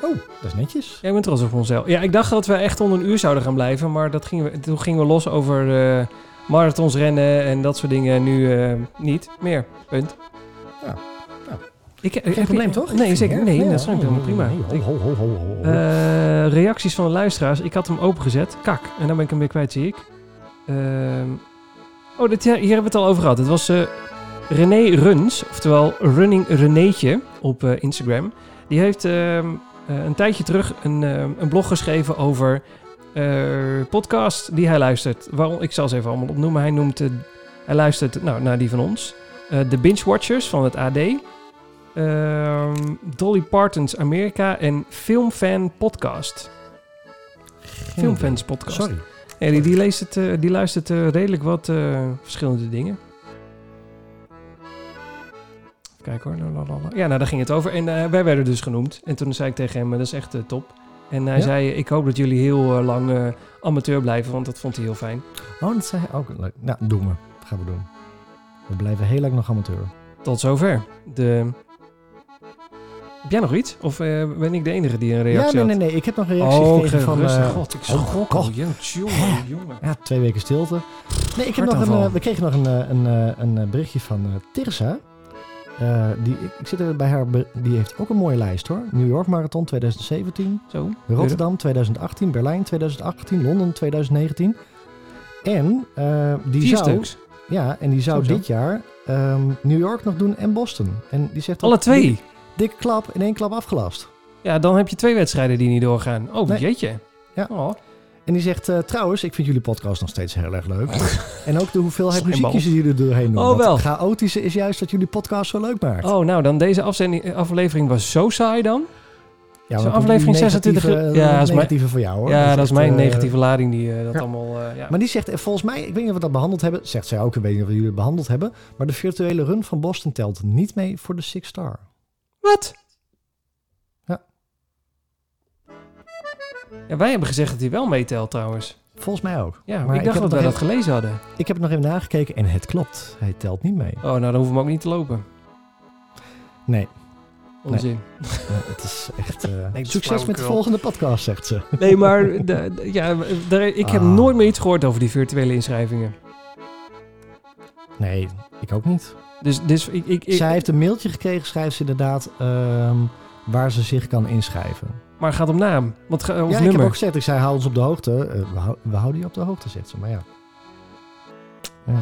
B: Oh, dat is netjes.
A: Ja, ik ben trots op onszelf. Ja, ik dacht dat we echt onder een uur zouden gaan blijven, maar dat gingen we, toen gingen we los over eh, marathons rennen en dat soort dingen. Nu eh, niet meer. Punt. Ik, heb
B: Geen
A: je-
B: probleem, toch?
A: Nee, zeker. Nee,
B: Ja,
A: dat is
B: ja.
A: helemaal prima.
B: Ho, ho, ho.
A: Eh, reacties van de luisteraars. Ik had hem opengezet. Kak. En dan ben ik hem weer kwijt, zie ik. Ehm, oh, dit, hier hebben we het al over gehad. Het was eh, René Runs, oftewel Running Renéetje op eh, Instagram. Die heeft ehm, eh, een tijdje terug een, ehm, een blog geschreven over podcasts die hij luistert. Waarom, ik zal ze even allemaal opnoemen. Hij, noemt, hij luistert nou, naar die van ons. De Binge Watchers van het AD. Ehm, Dolly Parton's Amerika en Filmfan Podcast. Filmfans Podcast.
B: Sorry.
A: Ja, die, die, leest het, eh, die luistert eh, redelijk wat eh, verschillende dingen. Even kijken hoor. Lalalala. Ja, nou daar ging het over. En wij werden dus genoemd. En toen zei ik tegen hem, dat is echt top. En hij
B: Ja?
A: zei, ik hoop dat jullie heel lang amateur blijven, want dat vond hij heel fijn.
B: Oh, dat zei hij ook. Leuk. Nou, doen we. Dat gaan we doen. We blijven heel lang nog amateur.
A: Tot zover. De... Heb jij nog iets? Of eh, ben ik de enige die een reactie
B: ja, nee, nee, nee. Ik heb nog een reactie
A: Oh,
B: gekregen van... eh,
A: God, ik
B: oh,
A: schrok.
B: God.
A: Jongen, jongen, jongen.
B: Ja, twee weken stilte. Nee, ik heb nog een, eh, we kregen nog een, een, een berichtje van eh Tirsa. Die, ik, zit er bij haar, die heeft ook een mooie lijst hoor. New York Marathon 2017,
A: Zo.
B: Rotterdam 2018, Berlijn 2018, Londen 2019. En die
A: Vier
B: zou,
A: stuks.
B: ja, en die zou
A: Zo, zo.
B: dit jaar ehm, New York nog doen en Boston. En die zegt
A: Alle twee.
B: Dikke klap in één klap afgelast.
A: Ja, dan heb je twee wedstrijden die niet doorgaan. Oh,
B: Nee.
A: jeetje.
B: Ja.
A: Oh.
B: En die zegt, eh, trouwens, ik vind jullie podcast nog steeds heel erg leuk. [laughs] en ook de hoeveelheid muziekjes die er doorheen doen.
A: Oh, wel.
B: chaotische is juist dat jullie podcast zo leuk maakt.
A: oh, nou dan deze eh, aflevering was zo saai dan.
B: ja,
A: zo'n aflevering
B: negatieve,
A: 26
B: eh,
A: ja, dat is mijn-
B: negatieve voor jou hoor.
A: ja, dat is mijn
B: eh,
A: negatieve lading die dat
B: ja.
A: allemaal... ja.
B: Maar die zegt, volgens mij, ik weet niet of we dat behandeld hebben, zegt zij ook, ik weet niet of we jullie het behandeld hebben, maar de virtuele run van Boston telt niet mee voor de Six Star.
A: Wat?
B: Ja.
A: Ja, wij hebben gezegd dat hij wel meetelt trouwens.
B: Volgens mij ook.
A: Ja,
B: Maar
A: ik dacht dat wij dat gelezen hadden.
B: Ik heb het nog even nagekeken en het klopt. Hij telt niet mee.
A: Oh, nou dan hoeven we hem ook niet te lopen.
B: Nee,
A: Onzin.
B: eh, het is echt... eh, [laughs] succes met de volgende podcast, zegt ze. [laughs]
A: Nee, maar de, de- ja, daar- ik heb
B: Ah.
A: nooit meer iets gehoord over die virtuele inschrijvingen.
B: Nee, ik ook niet.
A: Dus, dus ik, ik, ik-
B: Zij heeft een mailtje gekregen, schrijft ze inderdaad, ehm, waar ze zich kan inschrijven.
A: maar het gaat om naam. Ga- of
B: ja, ik heb ook gezegd, ik zei, hou ons op de hoogte. Eh, we, hou- we houden je op de hoogte, zegt ze. Maar ja. ja.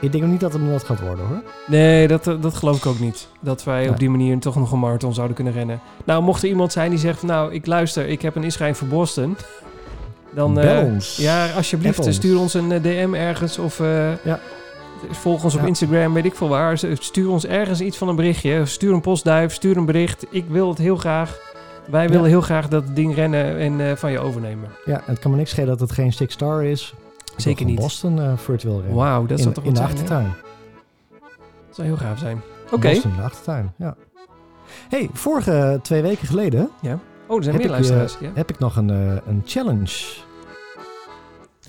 B: Ik denk ook niet dat het dat gaat worden, hoor.
A: Nee, dat, eh, dat geloof ik ook niet. Dat wij
B: Nee.
A: op die manier toch nog een marathon zouden kunnen rennen. Nou, mocht er iemand zijn die zegt... Nou, ik luister, ik heb een inschrijving voor Boston. Dan, eh,
B: Bel ons.
A: Ja, alsjeblieft,
B: App
A: stuur ons een eh, DM ergens. Of eh,
B: Ja.
A: Volg ons op
B: Ja.
A: Instagram, weet ik veel waar. Stuur ons ergens iets van een berichtje. Stuur een postduif, stuur een bericht. Ik wil het heel graag. Wij willen heel graag dat ding rennen en eh, van je overnemen.
B: Ja, het kan me niks schelen dat het geen Six Star is.
A: Zeker niet.
B: Boston eh, virtueel rennen.
A: Wauw, dat
B: in,
A: zou toch
B: in de
A: hè?
B: achtertuin.
A: Dat zou heel gaaf zijn. Oké.
B: Boston in de achtertuin, ja. hey, vorige twee weken geleden
A: Oh, er zijn
B: heb
A: meer
B: ik,
A: luisteraars.
B: eh,
A: ja.
B: heb ik nog een, een challenge.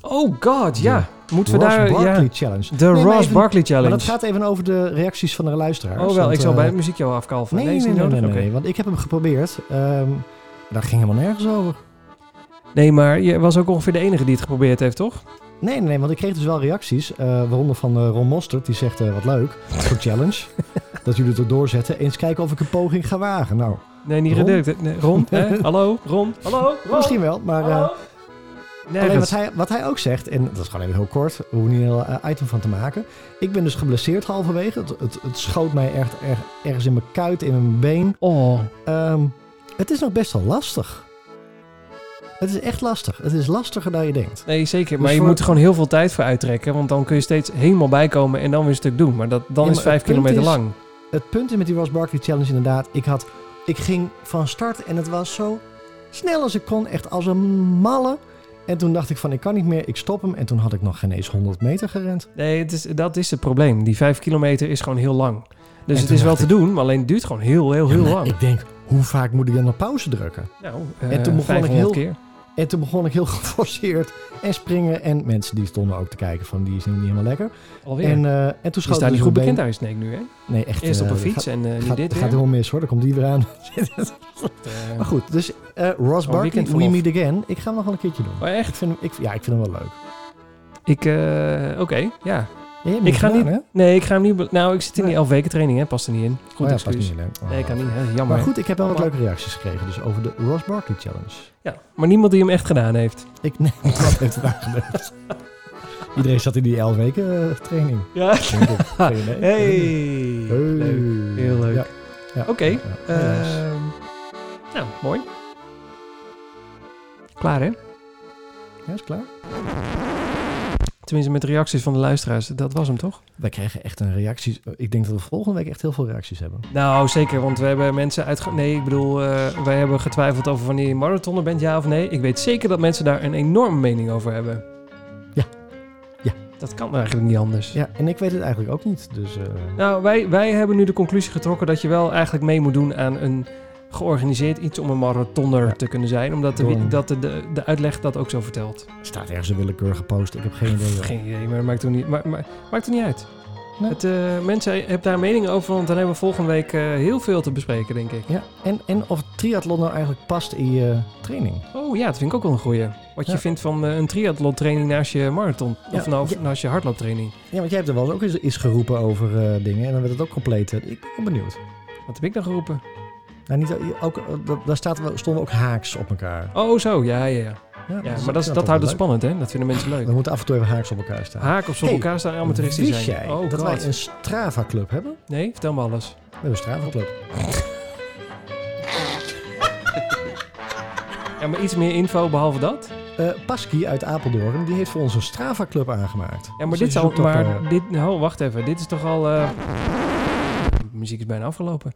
A: Oh god, ja.
B: De
A: Moeten we
B: Ross
A: daar...
B: Barkley
A: Ja,
B: Challenge.
A: de
B: Nee, maar
A: Ross
B: even-
A: Barkley
B: Maar
A: Challenge.
B: dat gaat even over de reacties van de luisteraars.
A: Oh wel,
B: want,
A: ik zal
B: eh,
A: bij het muziekje al afkalven.
B: Nee,
A: Nee,
B: nee, nee, nee, want ik heb hem geprobeerd. Ehm daar ging helemaal nergens over.
A: Nee, maar je was ook ongeveer de enige die het geprobeerd heeft, toch?
B: Nee, nee, nee, want ik kreeg dus wel reacties. eh, waaronder van eh, Ron Mostert, die zegt, eh, wat leuk, voor challenge. [laughs] dat jullie het ook doorzetten. Eens kijken of ik een poging ga wagen. Nou,
A: Nee, niet
B: Ron?
A: Nee, Ron, hè? [laughs] Hallo, Ron. Hallo, Ron.
B: misschien wel, maar... Alleen wat hij, wat hij ook zegt, en dat is gewoon even heel kort, we hoeven niet een heel eh, item van te maken. Ik ben dus geblesseerd halverwege. Het, het, het schoot mij echt erg, ergens in mijn kuit, in mijn been.
A: Oh,
B: Ehm, het is nog best wel lastig. Het is echt lastig. Het is lastiger dan je denkt.
A: nee, zeker. Maar
B: Dus
A: je
B: voor-
A: moet er gewoon heel veel tijd voor uittrekken. Want dan kun je steeds helemaal bijkomen en dan weer een stuk doen. Maar dat, dan
B: Ja,
A: is
B: maar
A: vijf kilometer
B: is-
A: lang.
B: Het punt is met die Ross Barkley Challenge inderdaad, ik, had, ik ging van start en het was zo snel als ik kon, echt als een malle. En toen dacht ik van, ik kan niet meer, ik stop hem. En toen had ik nog geen eens 100 meter gerend.
A: Nee, het is, dat is het probleem. Die vijf kilometer is gewoon heel lang. Dus
B: En
A: het is wel te doen, maar alleen het duurt gewoon heel, heel, heel
B: Ja,
A: lang.
B: Ik denk, hoe vaak moet ik dan op pauze drukken?
A: Nou,
B: En
A: eh,
B: toen begon ik
A: 500
B: heel-
A: keer.
B: En toen begon ik heel [laughs] geforceerd en springen. En mensen die stonden ook te kijken van, die is nu niet helemaal lekker.
A: Alweer.
B: En, eh, en toen
A: die
B: schoot
A: niet
B: dus
A: goed
B: mijn
A: bekend uit Snake nu, hè?
B: Nee, echt.
A: Eerst op
B: eh,
A: een fiets
B: gaat-
A: en eh, nu
B: gaat,
A: dit
B: gaat helemaal mis hoor, dan komt die weer aan. [laughs] Maar goed, dus Ross Barkley, We. Meet Again. Ik ga hem nog wel een keertje doen.
A: oh, echt?
B: Ik vind hem, ik, ja, ik vind hem wel leuk.
A: Ik, eh, oké, ja. Ik ga niet-? Nee, ik ga hem niet... Nou, ik zit in die
B: Nee.
A: 11 weken training, hè. Past er niet in. Goed
B: Oh ja, niet in, hè?
A: Nee, ik kan niet. Hè. Jammer.
B: Maar goed, ik heb wel wat leuke reacties gekregen. Dus over de Ross Barkley Challenge.
A: Ja, maar niemand die hem echt gedaan heeft.
B: Ik, nee, [laughs] wat heeft het? Iedereen zat in die 11 weken eh, training.
A: Ja. [laughs] Hey.
B: Hey.
A: Leuk. Heel leuk.
B: Ja. Ja.
A: Oké. Ehm, nou, mooi. Klaar, hè?
B: Ja, is klaar.
A: Tenminste, met reacties van de luisteraars. Dat was hem, toch?
B: Wij krijgen echt een reactie. Ik denk dat we volgende week echt heel veel reacties hebben.
A: Nou, zeker, want we hebben mensen uitge... Nee, ik bedoel, eh, wij hebben getwijfeld over wanneer je marathoner bent, ja of nee. Ik weet zeker dat mensen daar een enorme mening over hebben.
B: Ja. Ja.
A: Dat kan eigenlijk niet anders.
B: Ja, en ik weet het eigenlijk ook niet. Dus eh,
A: Nou, wij, wij hebben nu de conclusie getrokken dat je wel eigenlijk mee moet doen aan een georganiseerd iets om een marathoner
B: Ja.
A: te kunnen zijn. Omdat de, dat de, de, de uitleg dat ook zo vertelt.
B: staat ergens een willekeur gepost. Ik heb geen idee.
A: Geen idee, maar maakt toch niet, maar, maar, maakt niet uit.
B: Nee.
A: Het, eh, mensen hebben daar mening over, want dan hebben we volgende week eh, heel veel te bespreken, denk ik.
B: Ja, en, en of triathlon nou eigenlijk past in je training.
A: Oh ja, dat vind ik ook wel een goeie. Wat je vindt van eh, een triathlon training naast je marathon.
B: Ja,
A: of nou,
B: ja.
A: naast je hardlooptraining.
B: Ja, want jij hebt er wel eens ook eens, geroepen over eh, dingen. En dan werd het ook compleet. eh, Ik ben benieuwd.
A: Wat heb ik dan geroepen?
B: Nou, niet, ook, eh, daar staat, stonden ook haaks op elkaar.
A: Oh zo, ja, ja, ja.
B: Ja,
A: ja maar dat, is- dat houdt het spannend, hè? Dat vinden mensen leuk.
B: We moeten af en toe even haaks op elkaar staan.
A: Haak op
B: Hey,
A: elkaar staan en amateuristisch
B: Wist
A: zijn.
B: jij
A: oh,
B: dat
A: God.
B: wij een Strava-club hebben?
A: Nee, vertel me alles.
B: We hebben een Strava-club. [laughs]
A: Ja, maar iets meer info behalve dat?
B: Eh Pasky uit Apeldoorn, die heeft voor ons een Strava-club aangemaakt.
A: Ja, maar
B: Dus
A: dit zou...
B: op,
A: Maar
B: eh,
A: dit... Oh, wacht even. Dit is toch al... eh, de muziek is bijna afgelopen.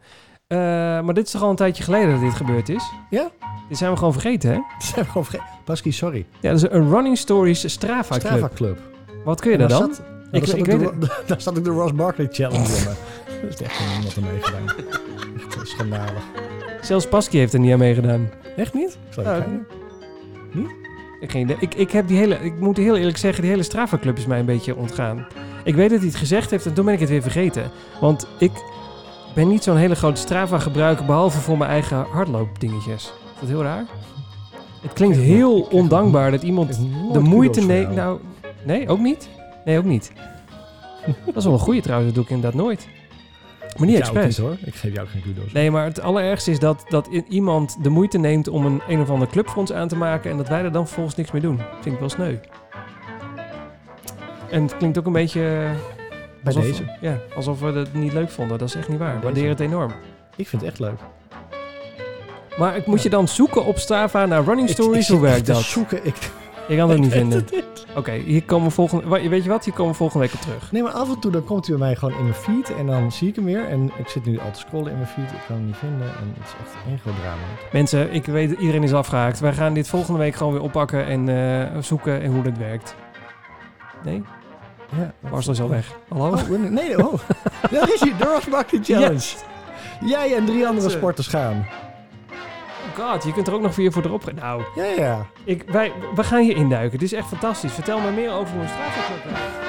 A: Eh, maar dit is toch al een tijdje geleden dat dit gebeurd is?
B: Ja?
A: Dit zijn we gewoon vergeten, hè? [laughs]
B: zijn we gewoon verge- Pasky, sorry.
A: Ja, dat is een Running Stories Strava Club.
B: Strava-club.
A: Wat kun je daar
B: daar
A: dan?
B: Zat, nou,
A: Ik-
B: daar, zat
A: ik
B: de, [laughs] daar zat ook de Ross Barkley Challenge in. Dat is echt gewoon niemand er meegedaan. Echt eh, schandalig.
A: Zelfs Pasky heeft er niet aan meegedaan.
B: Echt niet? Ik even kijken.
A: Ik, geen idee. ik, ik, heb die hele, ik moet heel eerlijk zeggen, die hele Strava Club is mij een beetje ontgaan. Ik weet dat hij het gezegd heeft en toen ben ik het weer vergeten. Want ik ben niet zo'n hele grote Strava gebruiker, behalve voor mijn eigen hardloopdingetjes. Is dat heel raar? Het klinkt heel ondankbaar dat iemand de moeite neemt. Nou, nee, ook niet? Nee, ook niet. dat is wel een goede trouwens, dat doe ik inderdaad nooit. Maar niet expres.
B: hoor. Ik geef jou ook geen kudos.
A: Nee, maar het allerergste is dat, dat iemand de moeite neemt om een een of andere club voor ons aan te maken en dat wij er dan vervolgens niks mee doen. Vind ik wel sneu. En het klinkt ook een beetje...
B: Bij
A: alsof-
B: deze.
A: Ja, alsof we het niet leuk vonden. Dat is echt niet waar. We waarderen het enorm.
B: Ik vind het echt leuk.
A: Maar ik moet je dan zoeken op Strava naar running stories? Hoe werkt dat?
B: Zoeken. Ik,
A: Ik kan het [laughs]
B: ik
A: niet vinden. Oké, hier komen we volgende... Weet je wat? Hier komen we volgende week op terug.
B: Nee, maar af en toe dan komt hij bij mij gewoon in mijn feed en dan zie ik hem weer. En ik zit nu al te scrollen in mijn feed. Ik kan hem niet vinden. En het is echt één groot drama.
A: Mensen, ik weet iedereen is afgehaakt. Wij gaan dit volgende week gewoon weer oppakken en eh, zoeken en hoe dit werkt. Nee?
B: Ja.
A: Marcel is al weg. Hallo?
B: Oh, nee, oh. [laughs] Daar is hij, de Ross Challenge. Jij en drie andere sporters gaan.
A: Oh god, je kunt er ook nog weer voor erop gaan. Nou,
B: Ja, ja.
A: ik, wij, we gaan hier induiken. Dit is echt fantastisch. Vertel me meer over hoe een straatclub werkt.